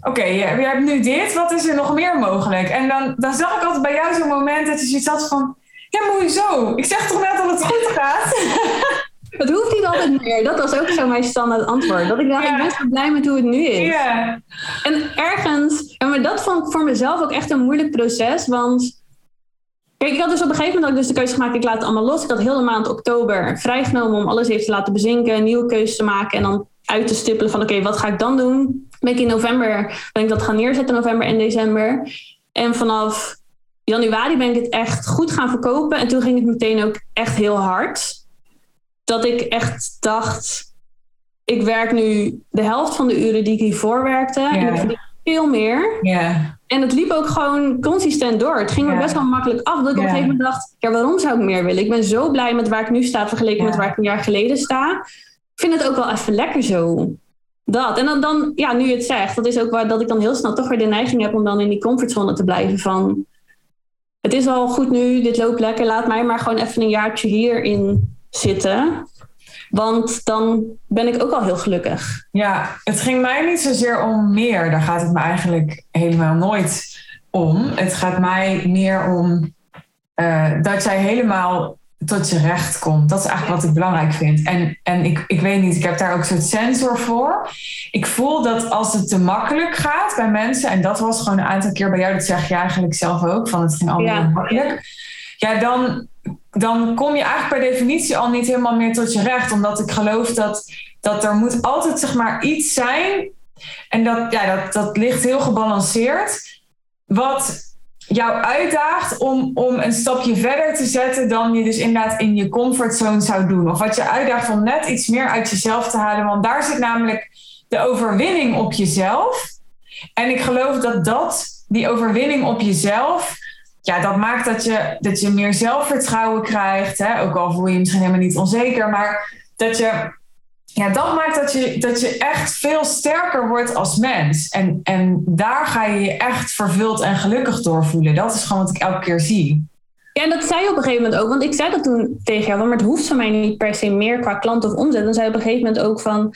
oké, okay, je, je hebt nu dit, wat is er nog meer mogelijk? En dan, dan zag ik altijd bij jou zo'n moment dat je zoiets had van, ja, maar hoezo? Ik zeg toch net dat het goed gaat? <laughs> Het hoeft niet altijd meer. Dat was ook zo mijn standaard antwoord. Dat ik dacht, ik ben zo blij met hoe het nu is. Ja. En ergens, en dat vond ik voor mezelf ook echt een moeilijk proces. Want kijk, ik had dus op een gegeven moment ook dus de keuze gemaakt, ik laat het allemaal los. Ik had heel de maand oktober vrijgenomen om alles even te laten bezinken, nieuwe keuzes te maken en dan uit te stippelen van oké, wat ga ik dan doen? Ben ik in november, ben ik dat gaan neerzetten, november en december. En vanaf januari ben ik het echt goed gaan verkopen. En toen ging het meteen ook echt heel hard dat ik echt dacht, ik werk nu de helft van de uren die ik hiervoor werkte. En ik verdien veel meer. En het liep ook gewoon consistent door. Het ging er best wel makkelijk af. Dat ik op een gegeven moment dacht, ja, waarom zou ik meer willen? Ik ben zo blij met waar ik nu sta vergeleken met waar ik een jaar geleden sta. Ik vind het ook wel even lekker zo. Dat. En dan, dan, ja, nu je het zegt, dat is ook waar dat ik dan heel snel toch weer de neiging heb om dan in die comfortzone te blijven van het is al goed nu, dit loopt lekker, laat mij maar gewoon even een jaartje hierin zitten. Want dan ben ik ook al heel gelukkig. Ja, het ging mij niet zozeer om meer. Daar gaat het me eigenlijk helemaal nooit om. Het gaat mij meer om uh, dat jij helemaal tot je recht komt. Dat is eigenlijk wat ik belangrijk vind. En, en ik, ik weet niet, ik heb daar ook een soort sensor voor. Ik voel dat als het te makkelijk gaat bij mensen, en dat was gewoon een aantal keer bij jou, dat zeg je eigenlijk zelf ook, van het ging allemaal ja. makkelijk. Ja, dan, dan kom je eigenlijk per definitie al niet helemaal meer tot je recht. Omdat ik geloof dat, dat er moet altijd zeg maar iets zijn. En dat, ja, dat, dat ligt heel gebalanceerd. Wat jou uitdaagt om, om een stapje verder te zetten dan je dus inderdaad in je comfortzone zou doen. Of wat je uitdaagt om net iets meer uit jezelf te halen. Want daar zit namelijk de overwinning op jezelf. En ik geloof dat dat, die overwinning op jezelf, ja, dat maakt dat je, dat je meer zelfvertrouwen krijgt. Hè? Ook al voel je je misschien helemaal niet onzeker. Maar dat je. Ja, dat maakt dat je, dat je echt veel sterker wordt als mens. En, en daar ga je je echt vervuld en gelukkig door voelen. Dat is gewoon wat ik elke keer zie. Ja, en dat zei je op een gegeven moment ook. Want ik zei dat toen tegen jou, maar het hoeft van mij niet per se meer qua klant of omzet. Dan zei je op een gegeven moment ook van,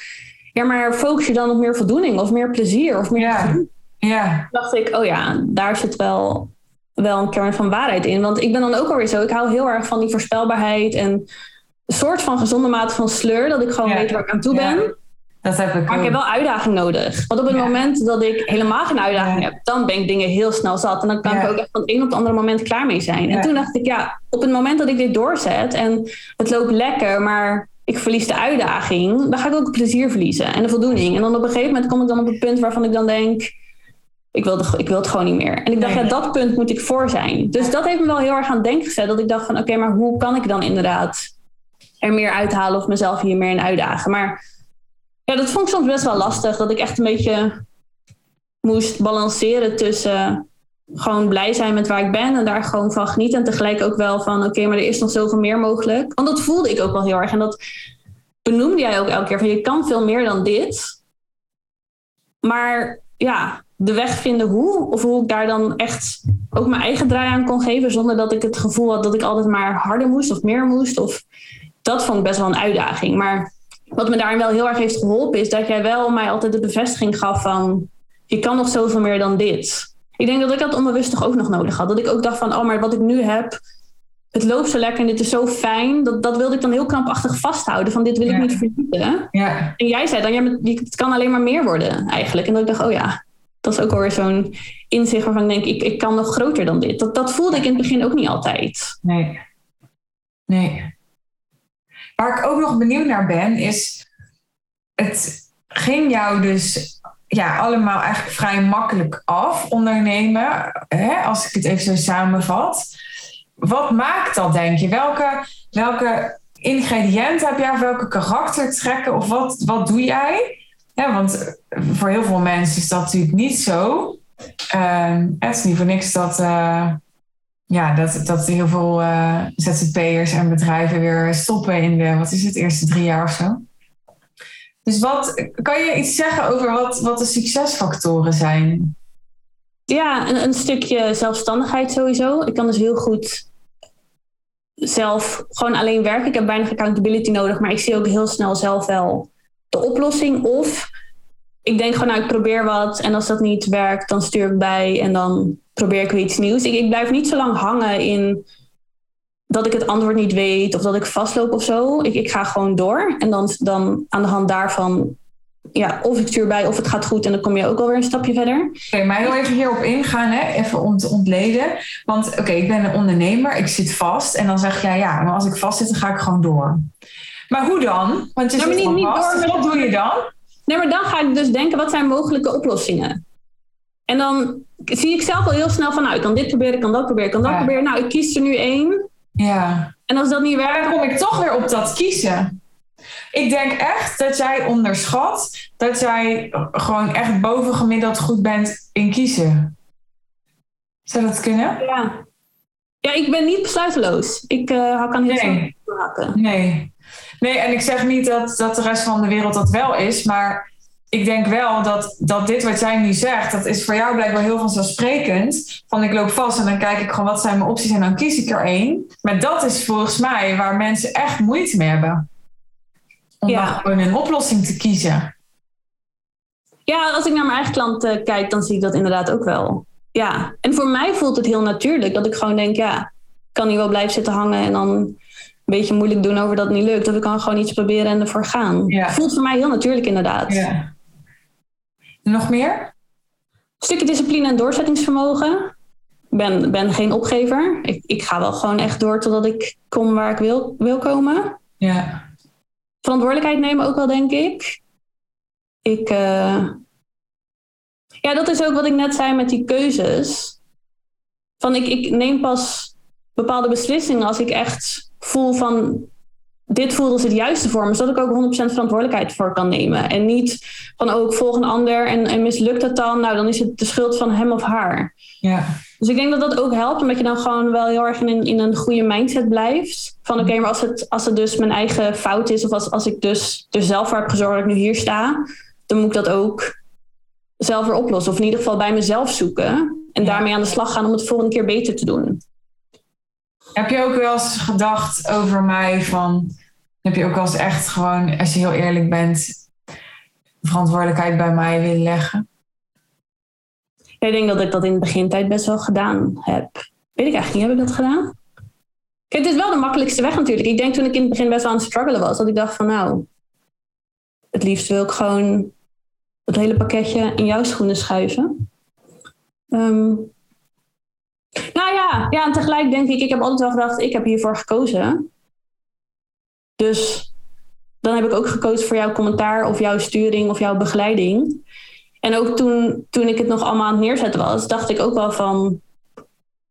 ja, maar focus je dan op meer voldoening of meer plezier of meer Ja. Ja, dacht ik, oh ja, daar zit wel, wel een kern van waarheid in. Want ik ben dan ook alweer zo, ik hou heel erg van die voorspelbaarheid en een soort van gezonde mate van sleur, dat ik gewoon Ja. weet waar ik aan toe Ja. ben. dat heb ik Maar ik heb wel uitdaging nodig. Want op het Ja. moment dat ik helemaal geen uitdaging heb, dan ben ik dingen heel snel zat. En dan kan ik ook echt van het een op het andere moment klaar mee zijn. En toen dacht ik, ja, op het moment dat ik dit doorzet en het loopt lekker, maar ik verlies de uitdaging, dan ga ik ook het plezier verliezen en de voldoening. En dan op een gegeven moment kom ik dan op het punt waarvan ik dan denk, ik wil, het, ik wil het gewoon niet meer. En ik dacht, Nee. ja, dat punt moet ik voor zijn. Dus dat heeft me wel heel erg aan het denken gezet. Dat ik dacht van, oké, maar hoe kan ik dan inderdaad er meer uithalen of mezelf hier meer in uitdagen? Maar ja, dat vond ik soms best wel lastig. Dat ik echt een beetje moest balanceren tussen gewoon blij zijn met waar ik ben en daar gewoon van genieten. En tegelijk ook wel van, oké, maar er is nog zoveel meer mogelijk. Want dat voelde ik ook wel heel erg. En dat benoemde jij ook elke keer. Van, je kan veel meer dan dit. Maar ja, de weg vinden hoe. Of hoe ik daar dan echt ook mijn eigen draai aan kon geven. Zonder dat ik het gevoel had dat ik altijd maar harder moest of meer moest. Of, dat vond ik best wel een uitdaging. Maar wat me daarin wel heel erg heeft geholpen, is dat jij wel mij altijd de bevestiging gaf van je kan nog zoveel meer dan dit. Ik denk dat ik dat onbewust toch ook nog nodig had. Dat ik ook dacht van, oh, maar wat ik nu heb, het loopt zo lekker en dit is zo fijn. Dat, dat wilde ik dan heel krampachtig vasthouden. Van dit wil Ja. ik niet verliezen. Ja, En jij zei dan, ja, het kan alleen maar meer worden eigenlijk. En dat ik dacht, oh ja, dat is ook alweer zo'n inzicht waarvan ik denk, ik, ik kan nog groter dan dit. Dat, dat voelde ik in het begin ook niet altijd. nee. Nee. Waar ik ook nog benieuwd naar ben, is... Het ging jou dus ja, allemaal eigenlijk vrij makkelijk af, ondernemen. Hè, als ik het even zo samenvat. Wat maakt dat, denk je? Welke, welke ingrediënten heb jij? Welke karaktertrekken? Of wat, wat doe jij? Ja, want voor heel veel mensen is dat natuurlijk niet zo. Het is niet voor niks dat, eh, ja, dat, dat heel veel eh, ZZP'ers en bedrijven weer stoppen in de, wat is het, eerste drie jaar of zo. Dus wat, kan je iets zeggen over wat, wat de succesfactoren zijn? Ja, een, een stukje zelfstandigheid sowieso. Ik kan dus heel goed zelf gewoon alleen werken. Ik heb weinig accountability nodig, maar ik zie ook heel snel zelf wel de oplossing. Of ik denk gewoon, nou, ik probeer wat en als dat niet werkt, dan stuur ik bij en dan probeer ik weer iets nieuws. Ik, ik blijf niet zo lang hangen in dat ik het antwoord niet weet of dat ik vastloop of zo. Ik, ik ga gewoon door en dan, dan aan de hand daarvan, ja, of ik stuur bij of het gaat goed en dan kom je ook alweer een stapje verder. Oké, maar heel even hierop ingaan, hè? even om te ontleden. Want oké, ik ben een ondernemer, ik zit vast. En dan zeg jij, ja, maar als ik vast zit, dan ga ik gewoon door. Maar hoe dan? Want je Ja, maar zit niet- niet door met- wat doe je dan? Nee, maar dan ga ik dus denken, wat zijn mogelijke oplossingen? En dan zie ik zelf al heel snel van, nou, ik kan dit proberen, ik kan dat proberen, ik kan dat Ja. proberen. Nou, ik kies er nu één. Ja. En als dat niet Maar werkt, dan kom ik toch weer op dat kiezen. Ik denk echt dat jij onderschat dat jij gewoon echt bovengemiddeld goed bent in kiezen. Zou dat kunnen? ja. Ja, ik ben niet besluiteloos. Ik uh, kan heel Nee. snel hakken. Nee. Nee, en ik zeg niet dat, dat de rest van de wereld dat wel is, maar ik denk wel dat, dat dit wat jij nu zegt, dat is voor jou blijkbaar heel vanzelfsprekend. Van ik loop vast en dan kijk ik gewoon wat zijn mijn opties en dan kies ik er één. Maar dat is volgens mij waar mensen echt moeite mee hebben. Om Ja. dan gewoon een oplossing te kiezen. Ja, als ik naar mijn eigen klant eh, kijk, dan zie ik dat inderdaad ook wel. Ja, en voor mij voelt het heel natuurlijk dat ik gewoon denk, ja, ik kan hier wel blijven zitten hangen en dan een beetje moeilijk doen over dat het niet lukt. Of ik kan gewoon iets proberen en ervoor gaan. Ja. Voelt voor mij heel natuurlijk inderdaad. Ja. Nog meer? Een stukje discipline en doorzettingsvermogen. Ik ben, ben geen opgever. Ik, ik ga wel gewoon echt door totdat ik kom waar ik wil, wil komen. Ja. Verantwoordelijkheid nemen ook wel, denk ik. Ik... eh, Ja, dat is ook wat ik net zei met die keuzes. Van ik, ik neem pas bepaalde beslissingen als ik echt voel van... Dit voelt als het juiste voor me, zodat ik ook 100% verantwoordelijkheid voor kan nemen. En niet van, oh, ik volg een ander en, en mislukt het dan? Nou, dan is het de schuld van hem of haar. Ja. Dus ik denk dat dat ook helpt, omdat je dan gewoon wel heel erg in, in een goede mindset blijft. Van oké, maar als het, als het dus mijn eigen fout is, of als, als ik dus er zelf voor heb gezorgd dat ik nu hier sta, dan moet ik dat ook zelf weer oplossen. Of in ieder geval bij mezelf zoeken. En Ja. daarmee aan de slag gaan om het volgende keer beter te doen. Heb je ook wel eens gedacht over mij van... Heb je ook wel eens echt gewoon, als je heel eerlijk bent... verantwoordelijkheid bij mij willen leggen? ik denk dat ik dat in de begintijd best wel gedaan heb. Weet ik eigenlijk niet, heb ik dat gedaan? Kijk, het is wel de makkelijkste weg natuurlijk. Ik denk toen ik in het begin best wel aan het struggelen was, dat ik dacht van nou, het liefst wil ik gewoon het hele pakketje in jouw schoenen schuiven. Ehm, nou ja, ja, en tegelijk denk ik, ik heb altijd wel gedacht, ik heb hiervoor gekozen. Dus dan heb ik ook gekozen voor jouw commentaar of jouw sturing of jouw begeleiding. En ook toen, toen ik het nog allemaal aan het neerzetten was, dacht ik ook wel van,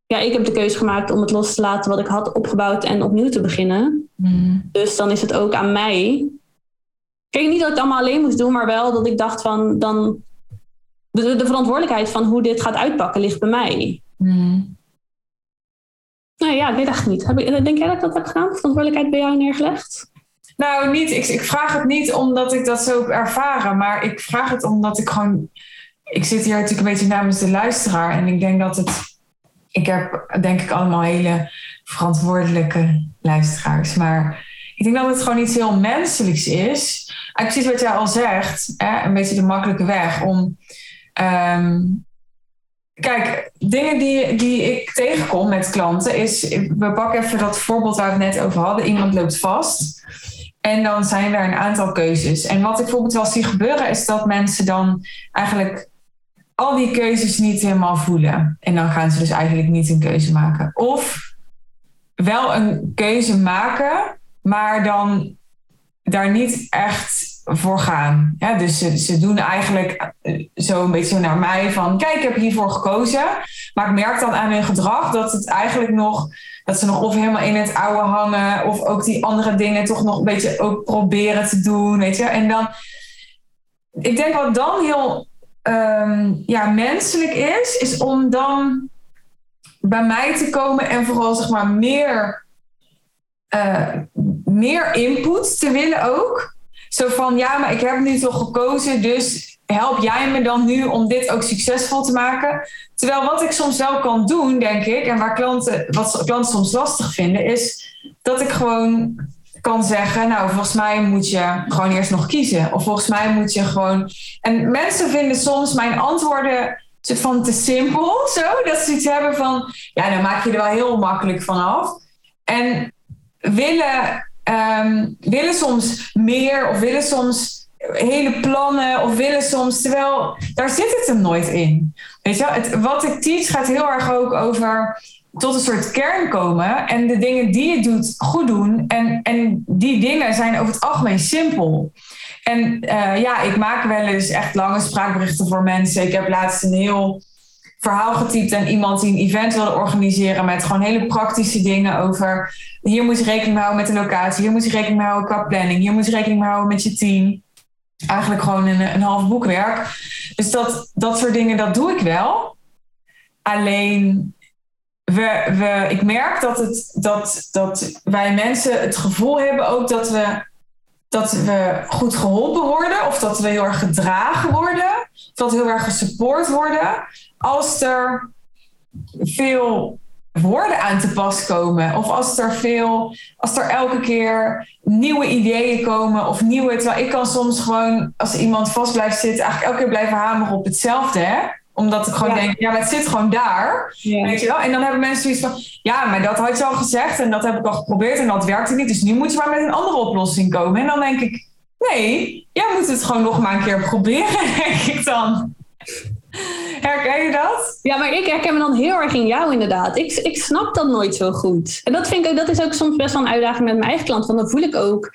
ja, ik heb de keuze gemaakt om het los te laten wat ik had opgebouwd en opnieuw te beginnen. Mm. Dus dan is het ook aan mij. Kijk, niet dat ik het allemaal alleen moest doen, maar wel dat ik dacht van, dan, de, de verantwoordelijkheid van hoe dit gaat uitpakken ligt bij mij. Nou ja, ik weet eigenlijk niet. Heb ik, denk jij dat ik dat heb gedaan? Verantwoordelijkheid bij jou neergelegd? Nou, niet, ik, ik vraag het niet omdat ik dat zo heb ervaren, maar ik vraag het omdat ik gewoon. Ik zit hier natuurlijk een beetje namens de luisteraar en ik denk dat het. Ik heb denk ik allemaal hele verantwoordelijke luisteraars, maar ik denk dat het gewoon iets heel menselijks is. Precies wat jij al zegt, hè, een beetje de makkelijke weg om. ehm, Kijk, dingen die, die ik tegenkom met klanten is, we pakken even dat voorbeeld waar we het net over hadden. Iemand loopt vast en dan zijn er een aantal keuzes. En wat ik bijvoorbeeld wel zie gebeuren is dat mensen dan eigenlijk al die keuzes niet helemaal voelen. En dan gaan ze dus eigenlijk niet een keuze maken. Of wel een keuze maken, maar dan daar niet echt voor gaan. Ja, dus ze, doen eigenlijk eh, zo een beetje naar mij van... kijk, ik heb hiervoor gekozen. Maar ik merk dan aan hun gedrag dat het eigenlijk nog... dat ze nog of helemaal in het oude hangen... of ook die andere dingen toch nog een beetje ook proberen te doen, weet je. En dan... Ik denk wat dan heel ehm, ja, menselijk is... is om dan bij mij te komen en vooral zeg maar meer... eh, meer input te willen ook. Zo van, ja, maar ik heb nu toch gekozen, dus help jij me dan nu om dit ook succesvol te maken? Terwijl wat ik soms wel kan doen, denk ik, en waar klanten, wat klanten soms lastig vinden, is dat ik gewoon kan zeggen, nou, volgens mij moet je gewoon eerst nog kiezen. Of volgens mij moet je gewoon... En mensen vinden soms mijn antwoorden van te simpel, zo. Dat ze iets hebben van, ja, dan maak je er wel heel makkelijk van af. En willen ehm, willen soms meer of willen soms hele plannen of willen soms, terwijl daar zit het hem nooit in. Weet je, wel? het, wat ik teach gaat heel erg ook over tot een soort kern komen en de dingen die je doet goed doen. En, en die dingen zijn over het algemeen simpel. En eh, ja, ik maak wel eens echt lange spraakberichten voor mensen. Ik heb laatst een heel verhaal getypt aan iemand die een event wilde organiseren met gewoon hele praktische dingen over hier moet je rekening houden met de locatie, hier moet je rekening mee houden qua planning, hier moet je rekening mee houden met je team. Eigenlijk gewoon een, een half boekwerk. Dus dat, dat soort dingen, dat doe ik wel. Alleen, we, we, ik merk dat, het, dat, dat wij mensen het gevoel hebben ook dat we, dat we goed geholpen worden, of dat we heel erg gedragen worden, dat we heel erg gesupport worden, als er veel woorden aan te pas komen. Of als er veel, als er elke keer nieuwe ideeën komen of nieuwe. Terwijl ik kan soms gewoon, als iemand vast blijft zitten, eigenlijk elke keer blijven hameren op hetzelfde. Hè? Omdat ik gewoon Ja. denk, ja, maar het zit gewoon daar. Ja. Weet je wel? En dan hebben mensen zoiets van, ja, maar dat had je al gezegd en dat heb ik al geprobeerd en dat werkte niet. Dus nu moet je maar met een andere oplossing komen. En dan denk ik, nee, jij moet het gewoon nog maar een keer proberen, <laughs> denk ik dan. Herken je dat? Ja, maar ik herken me dan heel erg in jou inderdaad. Ik, ik snap dat nooit zo goed. En dat vind ik ook, dat is ook soms best wel een uitdaging met mijn eigen klant. Want dan voel ik ook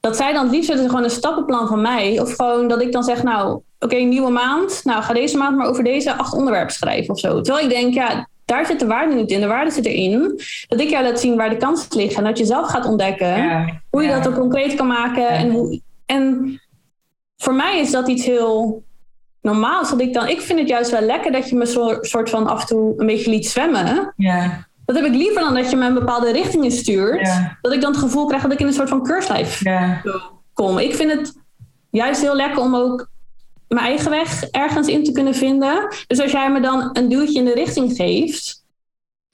dat zij dan het liefst gewoon een stappenplan van mij. Of gewoon dat ik dan zeg, nou, oké, nieuwe maand. Nou, ga deze maand maar over deze acht onderwerpen schrijven of zo. Terwijl ik denk, ja, daar zit de waarde niet in. De waarde zit erin dat ik jou laat zien waar de kansen liggen. En dat je zelf gaat ontdekken hoe je Ja. dat ook concreet kan maken. En, hoe, en voor mij is dat iets heel normaals. Dat ik, dan, ik vind het juist wel lekker dat je me zo, soort van af en toe een beetje liet zwemmen. Ja, Dat heb ik liever dan dat je me een bepaalde richting instuurt. ja, Dat ik dan het gevoel krijg dat ik in een soort van keurslijf ja. kom. Ik vind het juist heel lekker om ook mijn eigen weg ergens in te kunnen vinden. Dus als jij me dan een duwtje in de richting geeft,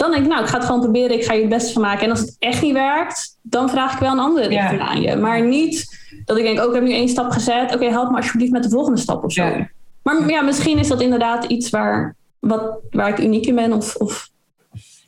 dan denk ik, nou, ik ga het gewoon proberen. Ik ga je het beste van maken. En als het echt niet werkt, dan vraag ik wel een andere richting aan je. Maar niet dat ik denk, ook oh, ik heb nu één stap gezet. Oké, help me alsjeblieft met de volgende stap of zo. Maar ja, misschien is dat inderdaad iets waar, wat, waar ik uniek in ben. Of, of...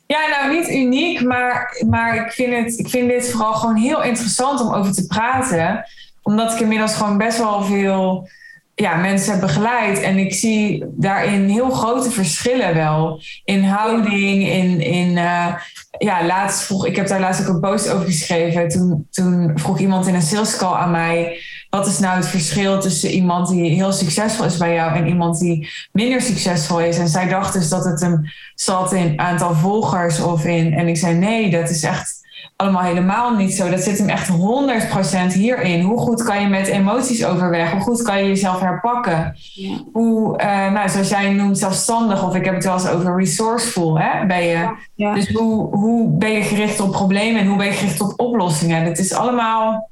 Ja, nou niet uniek, maar, maar ik, vind het, ik vind dit vooral gewoon heel interessant om over te praten. Omdat ik inmiddels gewoon best wel veel ja, mensen begeleid. En ik zie daarin heel grote verschillen wel. In houding, in, in uh, ja, laatst vroeg, ik heb daar laatst ook een post over geschreven. Toen, toen vroeg iemand in een sales call aan mij, wat is nou het verschil tussen iemand die heel succesvol is bij jou en iemand die minder succesvol is? En zij dacht dus dat het hem zat in aantal volgers of in, en ik zei nee, dat is echt allemaal helemaal niet zo. Dat zit hem echt 100% hierin. Hoe goed kan je met emoties overweg? Hoe goed kan je jezelf herpakken? Ja. Hoe, uh, nou, zoals jij noemt, zelfstandig, of ik heb het wel eens over resourceful. Hè? Ben je, ja. Dus hoe, hoe ben je gericht op problemen en hoe ben je gericht op oplossingen? Dat is allemaal,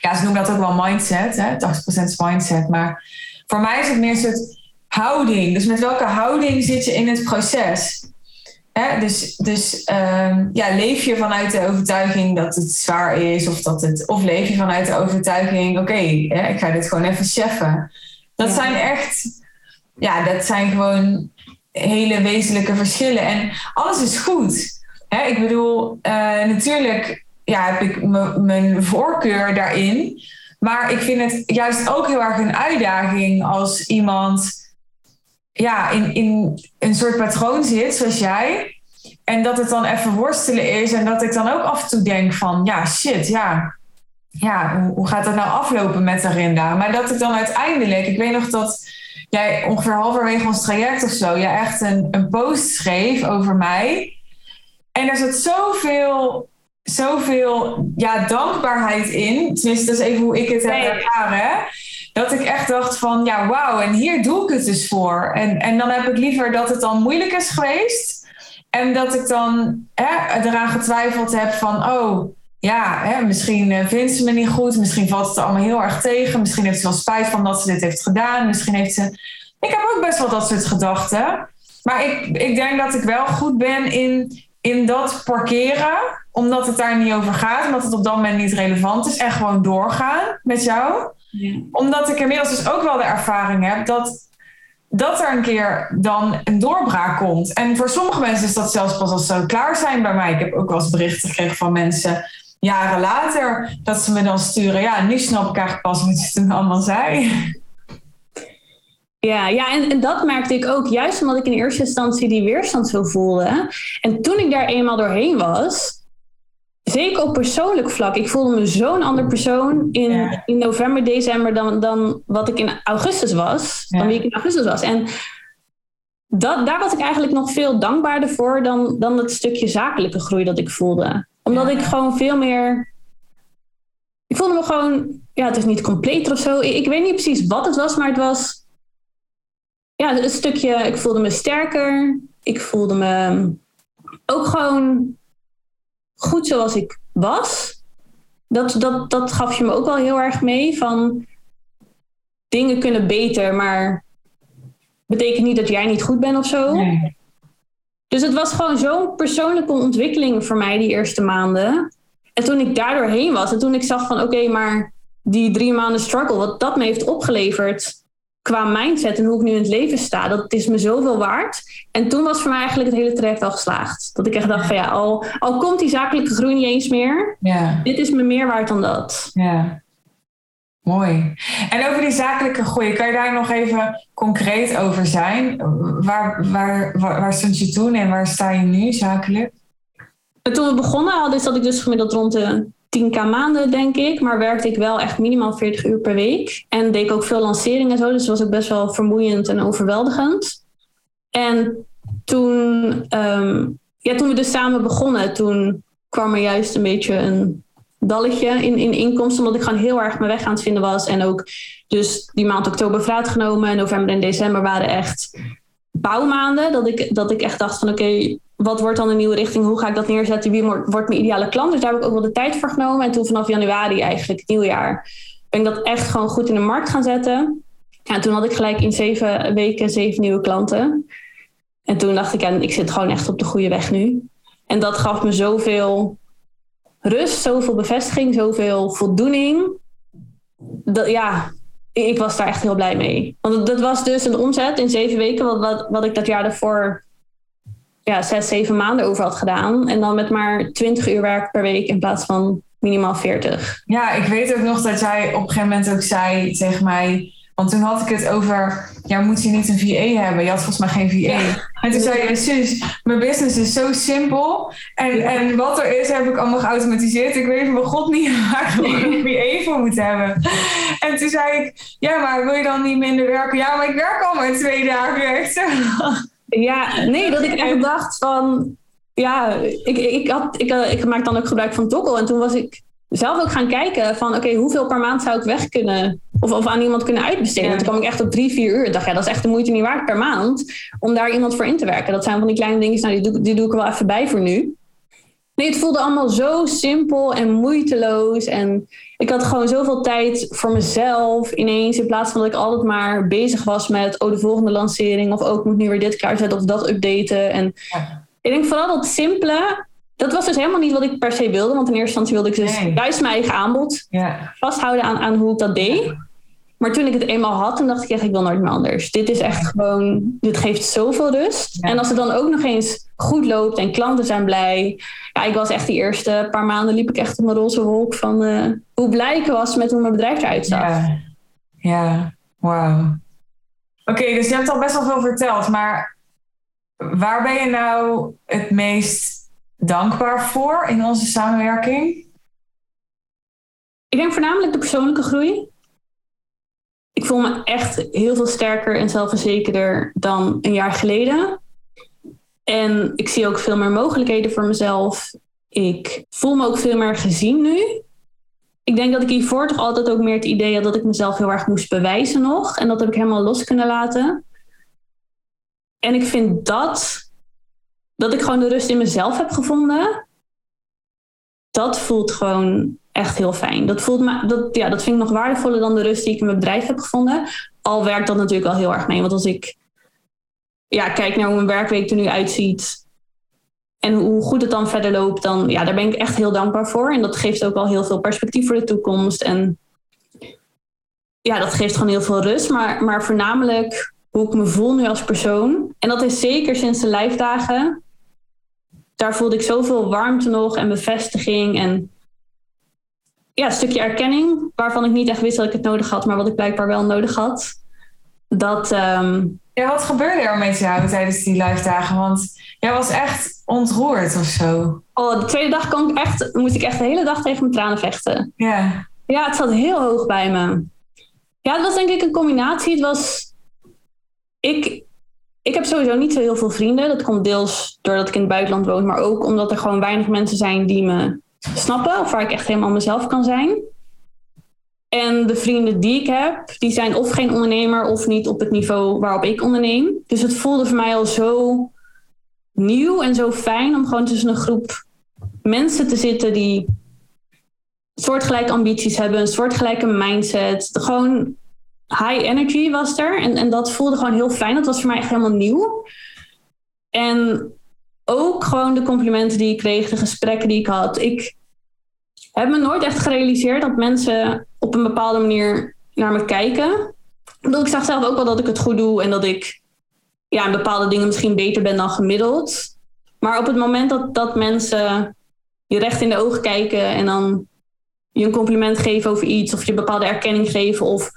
ja, ze noemen dat ook wel mindset. Hè? 80% is mindset. Maar voor mij is het meer een soort houding. Dus met welke houding zit je in het proces? Dus dus um, ja, leef je vanuit de overtuiging dat het zwaar is, of, dat het, of leef je vanuit de overtuiging: oké, ik ga dit gewoon even cheffen. Dat zijn echt, ja, dat zijn gewoon hele wezenlijke verschillen. En alles is goed. Hè? Ik bedoel, uh, natuurlijk ja, heb ik mijn voorkeur daarin. Maar ik vind het juist ook heel erg een uitdaging als iemand ja, in, in een soort patroon zit, zoals jij. En dat het dan even worstelen is. En dat ik dan ook af en toe denk van, ja, shit, ja. Ja, hoe, hoe gaat dat nou aflopen met Rinda? Maar dat ik dan uiteindelijk, ik weet nog dat jij ongeveer halverwege ons traject of zo, jij echt een, een post schreef over mij. En er zat zoveel, zoveel ja, dankbaarheid in. Tenminste, dat is even hoe ik het heb ervaren. Dat ik echt dacht van, ja, wauw, en hier doe ik het dus voor. En, en dan heb ik liever dat het dan moeilijk is geweest. En dat ik dan hè, eraan getwijfeld heb van, oh, ja, hè, misschien eh, vindt ze me niet goed. Misschien valt het allemaal heel erg tegen. Misschien heeft ze wel spijt van dat ze dit heeft gedaan. Misschien heeft ze... Ik heb ook best wel dat soort gedachten. Maar ik, ik denk dat ik wel goed ben in, in dat parkeren. Omdat het daar niet over gaat. Omdat het op dat moment niet relevant is. En gewoon doorgaan met jou omdat ik inmiddels dus ook wel de ervaring heb dat, dat er een keer dan een doorbraak komt. En voor sommige mensen is dat zelfs pas als ze klaar zijn bij mij. Ik heb ook wel eens berichten gekregen van mensen jaren later dat ze me dan sturen. Ja, nu snap ik eigenlijk pas wat je toen allemaal zei. Ja, ja en, en, dat merkte ik ook, juist omdat ik in eerste instantie die weerstand zo voelde. En toen ik daar eenmaal doorheen was, zeker op persoonlijk vlak. Ik voelde me zo'n ander persoon in, in november, december dan, dan wat ik in augustus was. Dan wie ik in augustus was. En dat, daar was ik eigenlijk nog veel dankbaarder voor dan, dan het stukje zakelijke groei dat ik voelde. Omdat ik gewoon veel meer. Ik voelde me gewoon. Ja, het is niet completer of zo. Ik, ik weet niet precies wat het was, maar het was. Ja, een stukje. Ik voelde me sterker. Ik voelde me ook gewoon goed zoals ik was. Dat, dat, dat gaf je me ook wel heel erg mee. Van dingen kunnen beter, maar betekent niet dat jij niet goed bent of zo. Dus het was gewoon zo'n persoonlijke ontwikkeling voor mij die eerste maanden. En toen ik daardoor heen was en toen ik zag van oké, maar die drie maanden struggle, wat dat me heeft opgeleverd, qua mindset en hoe ik nu in het leven sta, dat is me zoveel waard. En toen was voor mij eigenlijk het hele traject al geslaagd. Dat ik echt dacht van ja, al, al komt die zakelijke groei niet eens meer, ja. dit is me meer waard dan dat. Ja. Mooi. En over die zakelijke groei, kan je daar nog even concreet over zijn? Waar, waar, waar, waar stond je toen en waar sta je nu zakelijk? Toen we begonnen hadden, zat ik dus gemiddeld rond de 10k maanden, denk ik. Maar werkte ik wel echt minimaal 40 uur per week. En deed ik ook veel lanceringen en zo. Dus was ook best wel vermoeiend en overweldigend. En toen, ehm, ja, toen we dus samen begonnen, toen kwam er juist een beetje een dalletje in, in inkomsten. Omdat ik gewoon heel erg mijn weg aan het vinden was. En ook dus die maand oktober vooruitgenomen. November en december waren echt bouwmaanden. Dat ik, dat ik echt dacht van oké, wat wordt dan de nieuwe richting? Hoe ga ik dat neerzetten? Wie wordt mijn ideale klant? Dus daar heb ik ook wel de tijd voor genomen. En toen vanaf januari eigenlijk, nieuwjaar, ben ik dat echt gewoon goed in de markt gaan zetten. Ja, toen had ik gelijk in zeven weken zeven nieuwe klanten. En toen dacht ik, ja, ik zit gewoon echt op de goede weg nu. En dat gaf me zoveel rust, zoveel bevestiging, zoveel voldoening. Dat, ja, ik was daar echt heel blij mee. Want dat was dus een omzet in zeven weken, wat, wat, wat ik dat jaar daarvoor ja, zes, zeven maanden over had gedaan. En dan met maar 20 uur werk per week in plaats van minimaal 40. Ja, ik weet ook nog dat jij op een gegeven moment ook zei tegen mij. Want toen had ik het over, ja, moet je niet een VA hebben? Je had volgens mij geen VA. En toen zei je, zus, mijn business is zo simpel. En, en wat er is, heb ik allemaal geautomatiseerd. Ik weet van god niet <laughs> waar ik een VA voor moet hebben. En toen zei ik, ja, maar wil je dan niet minder werken? Ja, maar ik werk al maar twee dagen. <laughs> Echt Ja, nee, dat ik echt <laughs> dacht van... Ja, ik, ik, had, ik, ik maak dan ook gebruik van Tokkel. En toen was ik zelf ook gaan kijken van... Oké, hoeveel per maand zou ik weg kunnen... Of, of aan iemand kunnen uitbesteden. Ja. toen kwam ik echt op drie, vier uur. Ik dacht, ja, dat is echt de moeite niet waard per maand... om daar iemand voor in te werken. Dat zijn van die kleine dingen, nou, die, doe, die doe ik er wel even bij voor nu. Nee, het voelde allemaal zo simpel en moeiteloos. En ik had gewoon zoveel tijd voor mezelf ineens. In plaats van dat ik altijd maar bezig was met oh, de volgende lancering. Of ook oh, moet nu weer dit klaarzetten of dat updaten. En ja. ik denk vooral dat simpele. Dat was dus helemaal niet wat ik per se wilde. Want in eerste instantie wilde ik dus nee. juist mijn eigen aanbod ja. vasthouden aan, aan hoe ik dat deed. Maar toen ik het eenmaal had, toen dacht ik echt, ik wil nooit meer anders. Dit is echt gewoon, dit geeft zoveel rust. Ja. En als het dan ook nog eens goed loopt en klanten zijn blij. Ja, ik was echt die eerste paar maanden liep ik echt op mijn roze wolk van uh, hoe blij ik was met hoe mijn bedrijf eruit zag. Ja, ja. wauw. Oké, okay, dus je hebt al best wel veel verteld, maar waar ben je nou het meest dankbaar voor in onze samenwerking? Ik denk voornamelijk de persoonlijke groei ik voel me echt heel veel sterker en zelfverzekerder dan een jaar geleden. En ik zie ook veel meer mogelijkheden voor mezelf. Ik voel me ook veel meer gezien nu. Ik denk dat ik hiervoor toch altijd ook meer het idee had dat ik mezelf heel erg moest bewijzen nog. En dat heb ik helemaal los kunnen laten. En ik vind dat, dat ik gewoon de rust in mezelf heb gevonden, dat voelt gewoon echt heel fijn. Dat, voelt me, dat, ja, dat vind ik nog waardevoller dan de rust die ik in mijn bedrijf heb gevonden. Al werkt dat natuurlijk wel heel erg mee. Want als ik ja, kijk naar hoe mijn werkweek er nu uitziet. En hoe goed het dan verder loopt, dan ja, daar ben ik echt heel dankbaar voor. En dat geeft ook wel heel veel perspectief voor de toekomst. En ja, dat geeft gewoon heel veel rust. Maar, maar voornamelijk hoe ik me voel nu als persoon. En dat is zeker sinds de lijfdagen. Daar voelde ik zoveel warmte nog en bevestiging. En ja, een stukje erkenning, waarvan ik niet echt wist dat ik het nodig had, maar wat ik blijkbaar wel nodig had. Dat, um... ja, wat gebeurde er met jou tijdens die live dagen? Want jij was echt ontroerd of zo. Oh, de tweede dag kon ik echt, moest ik echt de hele dag tegen mijn tranen vechten. Ja. Ja, het zat heel hoog bij me. Ja, het was denk ik een combinatie. Het was. Ik, ik heb sowieso niet zo heel veel vrienden. Dat komt deels doordat ik in het buitenland woon, maar ook omdat er gewoon weinig mensen zijn die me snappen of waar ik echt helemaal mezelf kan zijn. En de vrienden die ik heb, die zijn of geen ondernemer of niet op het niveau waarop ik onderneem. Dus het voelde voor mij al zo nieuw en zo fijn om gewoon tussen een groep mensen te zitten die soortgelijke ambities hebben, een soortgelijke mindset. Gewoon high energy was er. En, en dat voelde gewoon heel fijn. Dat was voor mij echt helemaal nieuw. En ook gewoon de complimenten die ik kreeg, de gesprekken die ik had. Ik heb me nooit echt gerealiseerd dat mensen op een bepaalde manier naar me kijken. Ik zag zelf ook wel dat ik het goed doe en dat ik ja, in bepaalde dingen misschien beter ben dan gemiddeld. Maar op het moment dat, dat mensen je recht in de ogen kijken en dan je een compliment geven over iets of je bepaalde erkenning geven of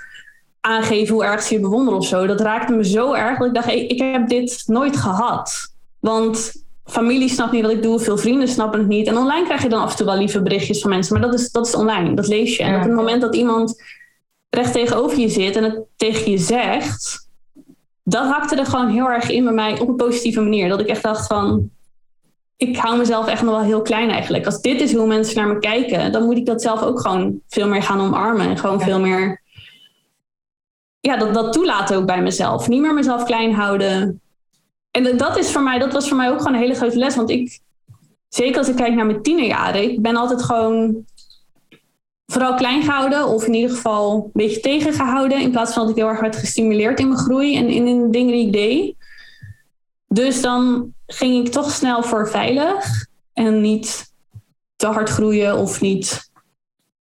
aangeven hoe erg ze je bewonderen of zo, dat raakte me zo erg dat ik dacht, ik heb dit nooit gehad. Want familie snapt niet wat ik doe, veel vrienden snappen het niet. En online krijg je dan af en toe wel lieve berichtjes van mensen, maar dat is, dat is online, dat lees je. En op het moment dat iemand recht tegenover je zit en het tegen je zegt, dat hakte er gewoon heel erg in bij mij op een positieve manier. Dat ik echt dacht van, ik hou mezelf echt nog wel heel klein eigenlijk. Als dit is hoe mensen naar me kijken, dan moet ik dat zelf ook gewoon veel meer gaan omarmen. En gewoon veel meer, ja, dat, dat toelaten ook bij mezelf. Niet meer mezelf klein houden en dat, is voor mij, dat was voor mij ook gewoon een hele grote les. Want ik, zeker als ik kijk naar mijn tienerjaren, ik ben altijd gewoon vooral klein gehouden. Of in ieder geval een beetje tegengehouden. In plaats van dat ik heel erg werd gestimuleerd in mijn groei en in, de dingen die ik deed. Dus dan ging ik toch snel voor veilig en niet te hard groeien of niet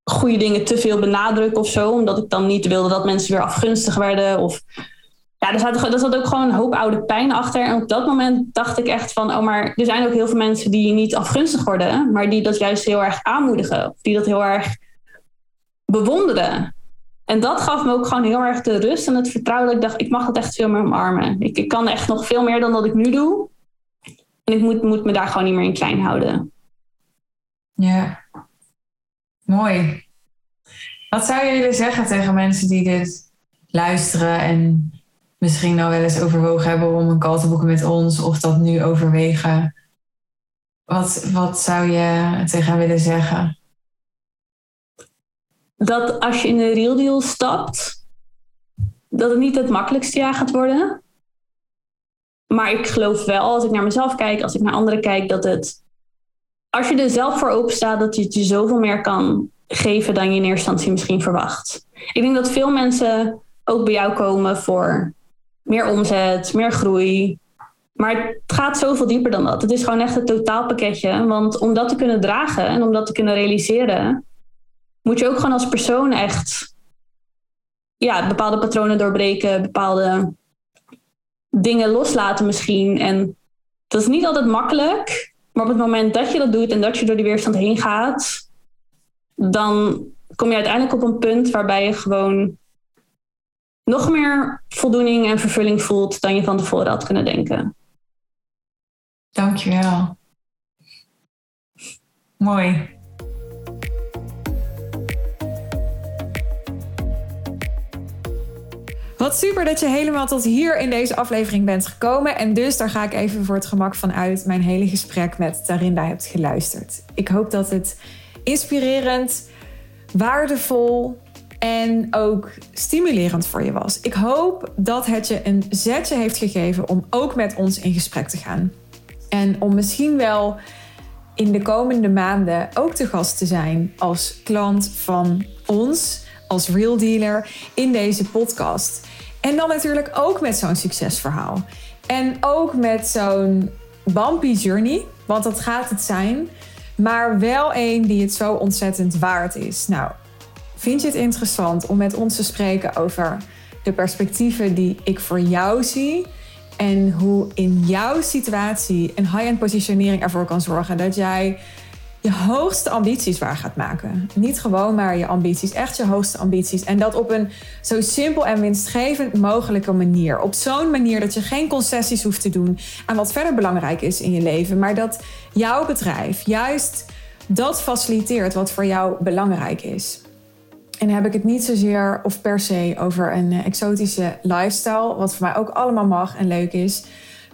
goede dingen te veel benadrukken of zo. Omdat ik dan niet wilde dat mensen weer afgunstig werden. Of ja, er zat, ook gewoon een hoop oude pijn achter. En op dat moment dacht ik echt van, oh, maar er zijn ook heel veel mensen die niet afgunstig worden, maar die dat juist heel erg aanmoedigen. Die dat heel erg bewonderen. En dat gaf me ook gewoon heel erg de rust en het vertrouwen dat ik dacht, ik mag het echt veel meer omarmen. Ik, ik kan echt nog veel meer dan dat ik nu doe. En ik moet, moet me daar gewoon niet meer in klein houden. Ja, mooi. Wat zou je willen zeggen tegen mensen die dit luisteren en misschien nou wel eens overwogen hebben om een call te boeken met ons of dat nu overwegen? Wat, wat zou je tegen willen zeggen? Dat als je in een real deal stapt, dat het niet het makkelijkste jaar gaat worden. Maar ik geloof wel, als ik naar mezelf kijk, als ik naar anderen kijk, dat het, als je er zelf voor open staat, dat je het je zoveel meer kan geven dan je in eerste instantie misschien verwacht. Ik denk dat veel mensen ook bij jou komen voor meer omzet, meer groei. Maar het gaat zoveel dieper dan dat. Het is gewoon echt het totaalpakketje. Want om dat te kunnen dragen en om dat te kunnen realiseren, moet je ook gewoon als persoon echt ja, bepaalde patronen doorbreken, bepaalde dingen loslaten misschien. En dat is niet altijd makkelijk. Maar op het moment dat je dat doet en dat je door die weerstand heen gaat, dan kom je uiteindelijk op een punt waarbij je gewoon nog meer voldoening en vervulling voelt dan je van tevoren had kunnen denken. Dankjewel. Mooi. Wat super dat je helemaal tot hier in deze aflevering bent gekomen. En dus daar ga ik even voor het gemak van uit mijn hele gesprek met Tarinda hebt geluisterd. Ik hoop dat het inspirerend, waardevol en ook stimulerend voor je was. Ik hoop dat het je een zetje heeft gegeven om ook met ons in gesprek te gaan. En om misschien wel in de komende maanden ook te gast te zijn als klant van ons, als real dealer in deze podcast. En dan natuurlijk ook met zo'n succesverhaal. En ook met zo'n bumpy journey, want dat gaat het zijn. Maar wel een die het zo ontzettend waard is. Nou, vind je het interessant om met ons te spreken over de perspectieven die ik voor jou zie? En hoe in jouw situatie een high-end positionering ervoor kan zorgen dat jij je hoogste ambities waar gaat maken. Niet gewoon maar je ambities, echt je hoogste ambities. En dat op een zo simpel en winstgevend mogelijke manier. Op zo'n manier dat je geen concessies hoeft te doen aan wat verder belangrijk is in je leven. Maar dat jouw bedrijf juist dat faciliteert wat voor jou belangrijk is. En dan heb ik het niet zozeer of per se over een eh, exotische lifestyle, wat voor mij ook allemaal mag en leuk is.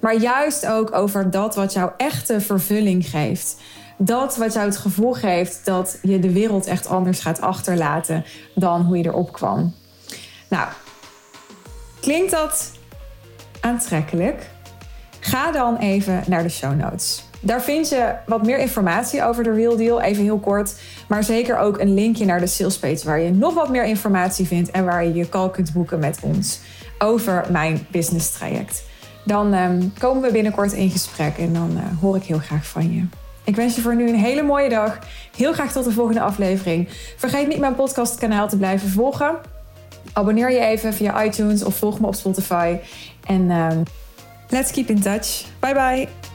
Maar juist ook over dat wat jouw echte vervulling geeft dat wat jou het gevoel geeft dat je de wereld echt anders gaat achterlaten dan hoe je erop kwam. Nou, klinkt dat aantrekkelijk? Ga dan even naar de show notes. Daar vind je wat meer informatie over de Real Deal, even heel kort. Maar zeker ook een linkje naar de salespage waar je nog wat meer informatie vindt en waar je je call kunt boeken met ons over mijn business traject. Dan um, komen we binnenkort in gesprek en dan uh, hoor ik heel graag van je. Ik wens je voor nu een hele mooie dag. Heel graag tot de volgende aflevering. Vergeet niet mijn podcastkanaal te blijven volgen. Abonneer je even via iTunes of volg me op Spotify. En uh, let's keep in touch. Bye bye.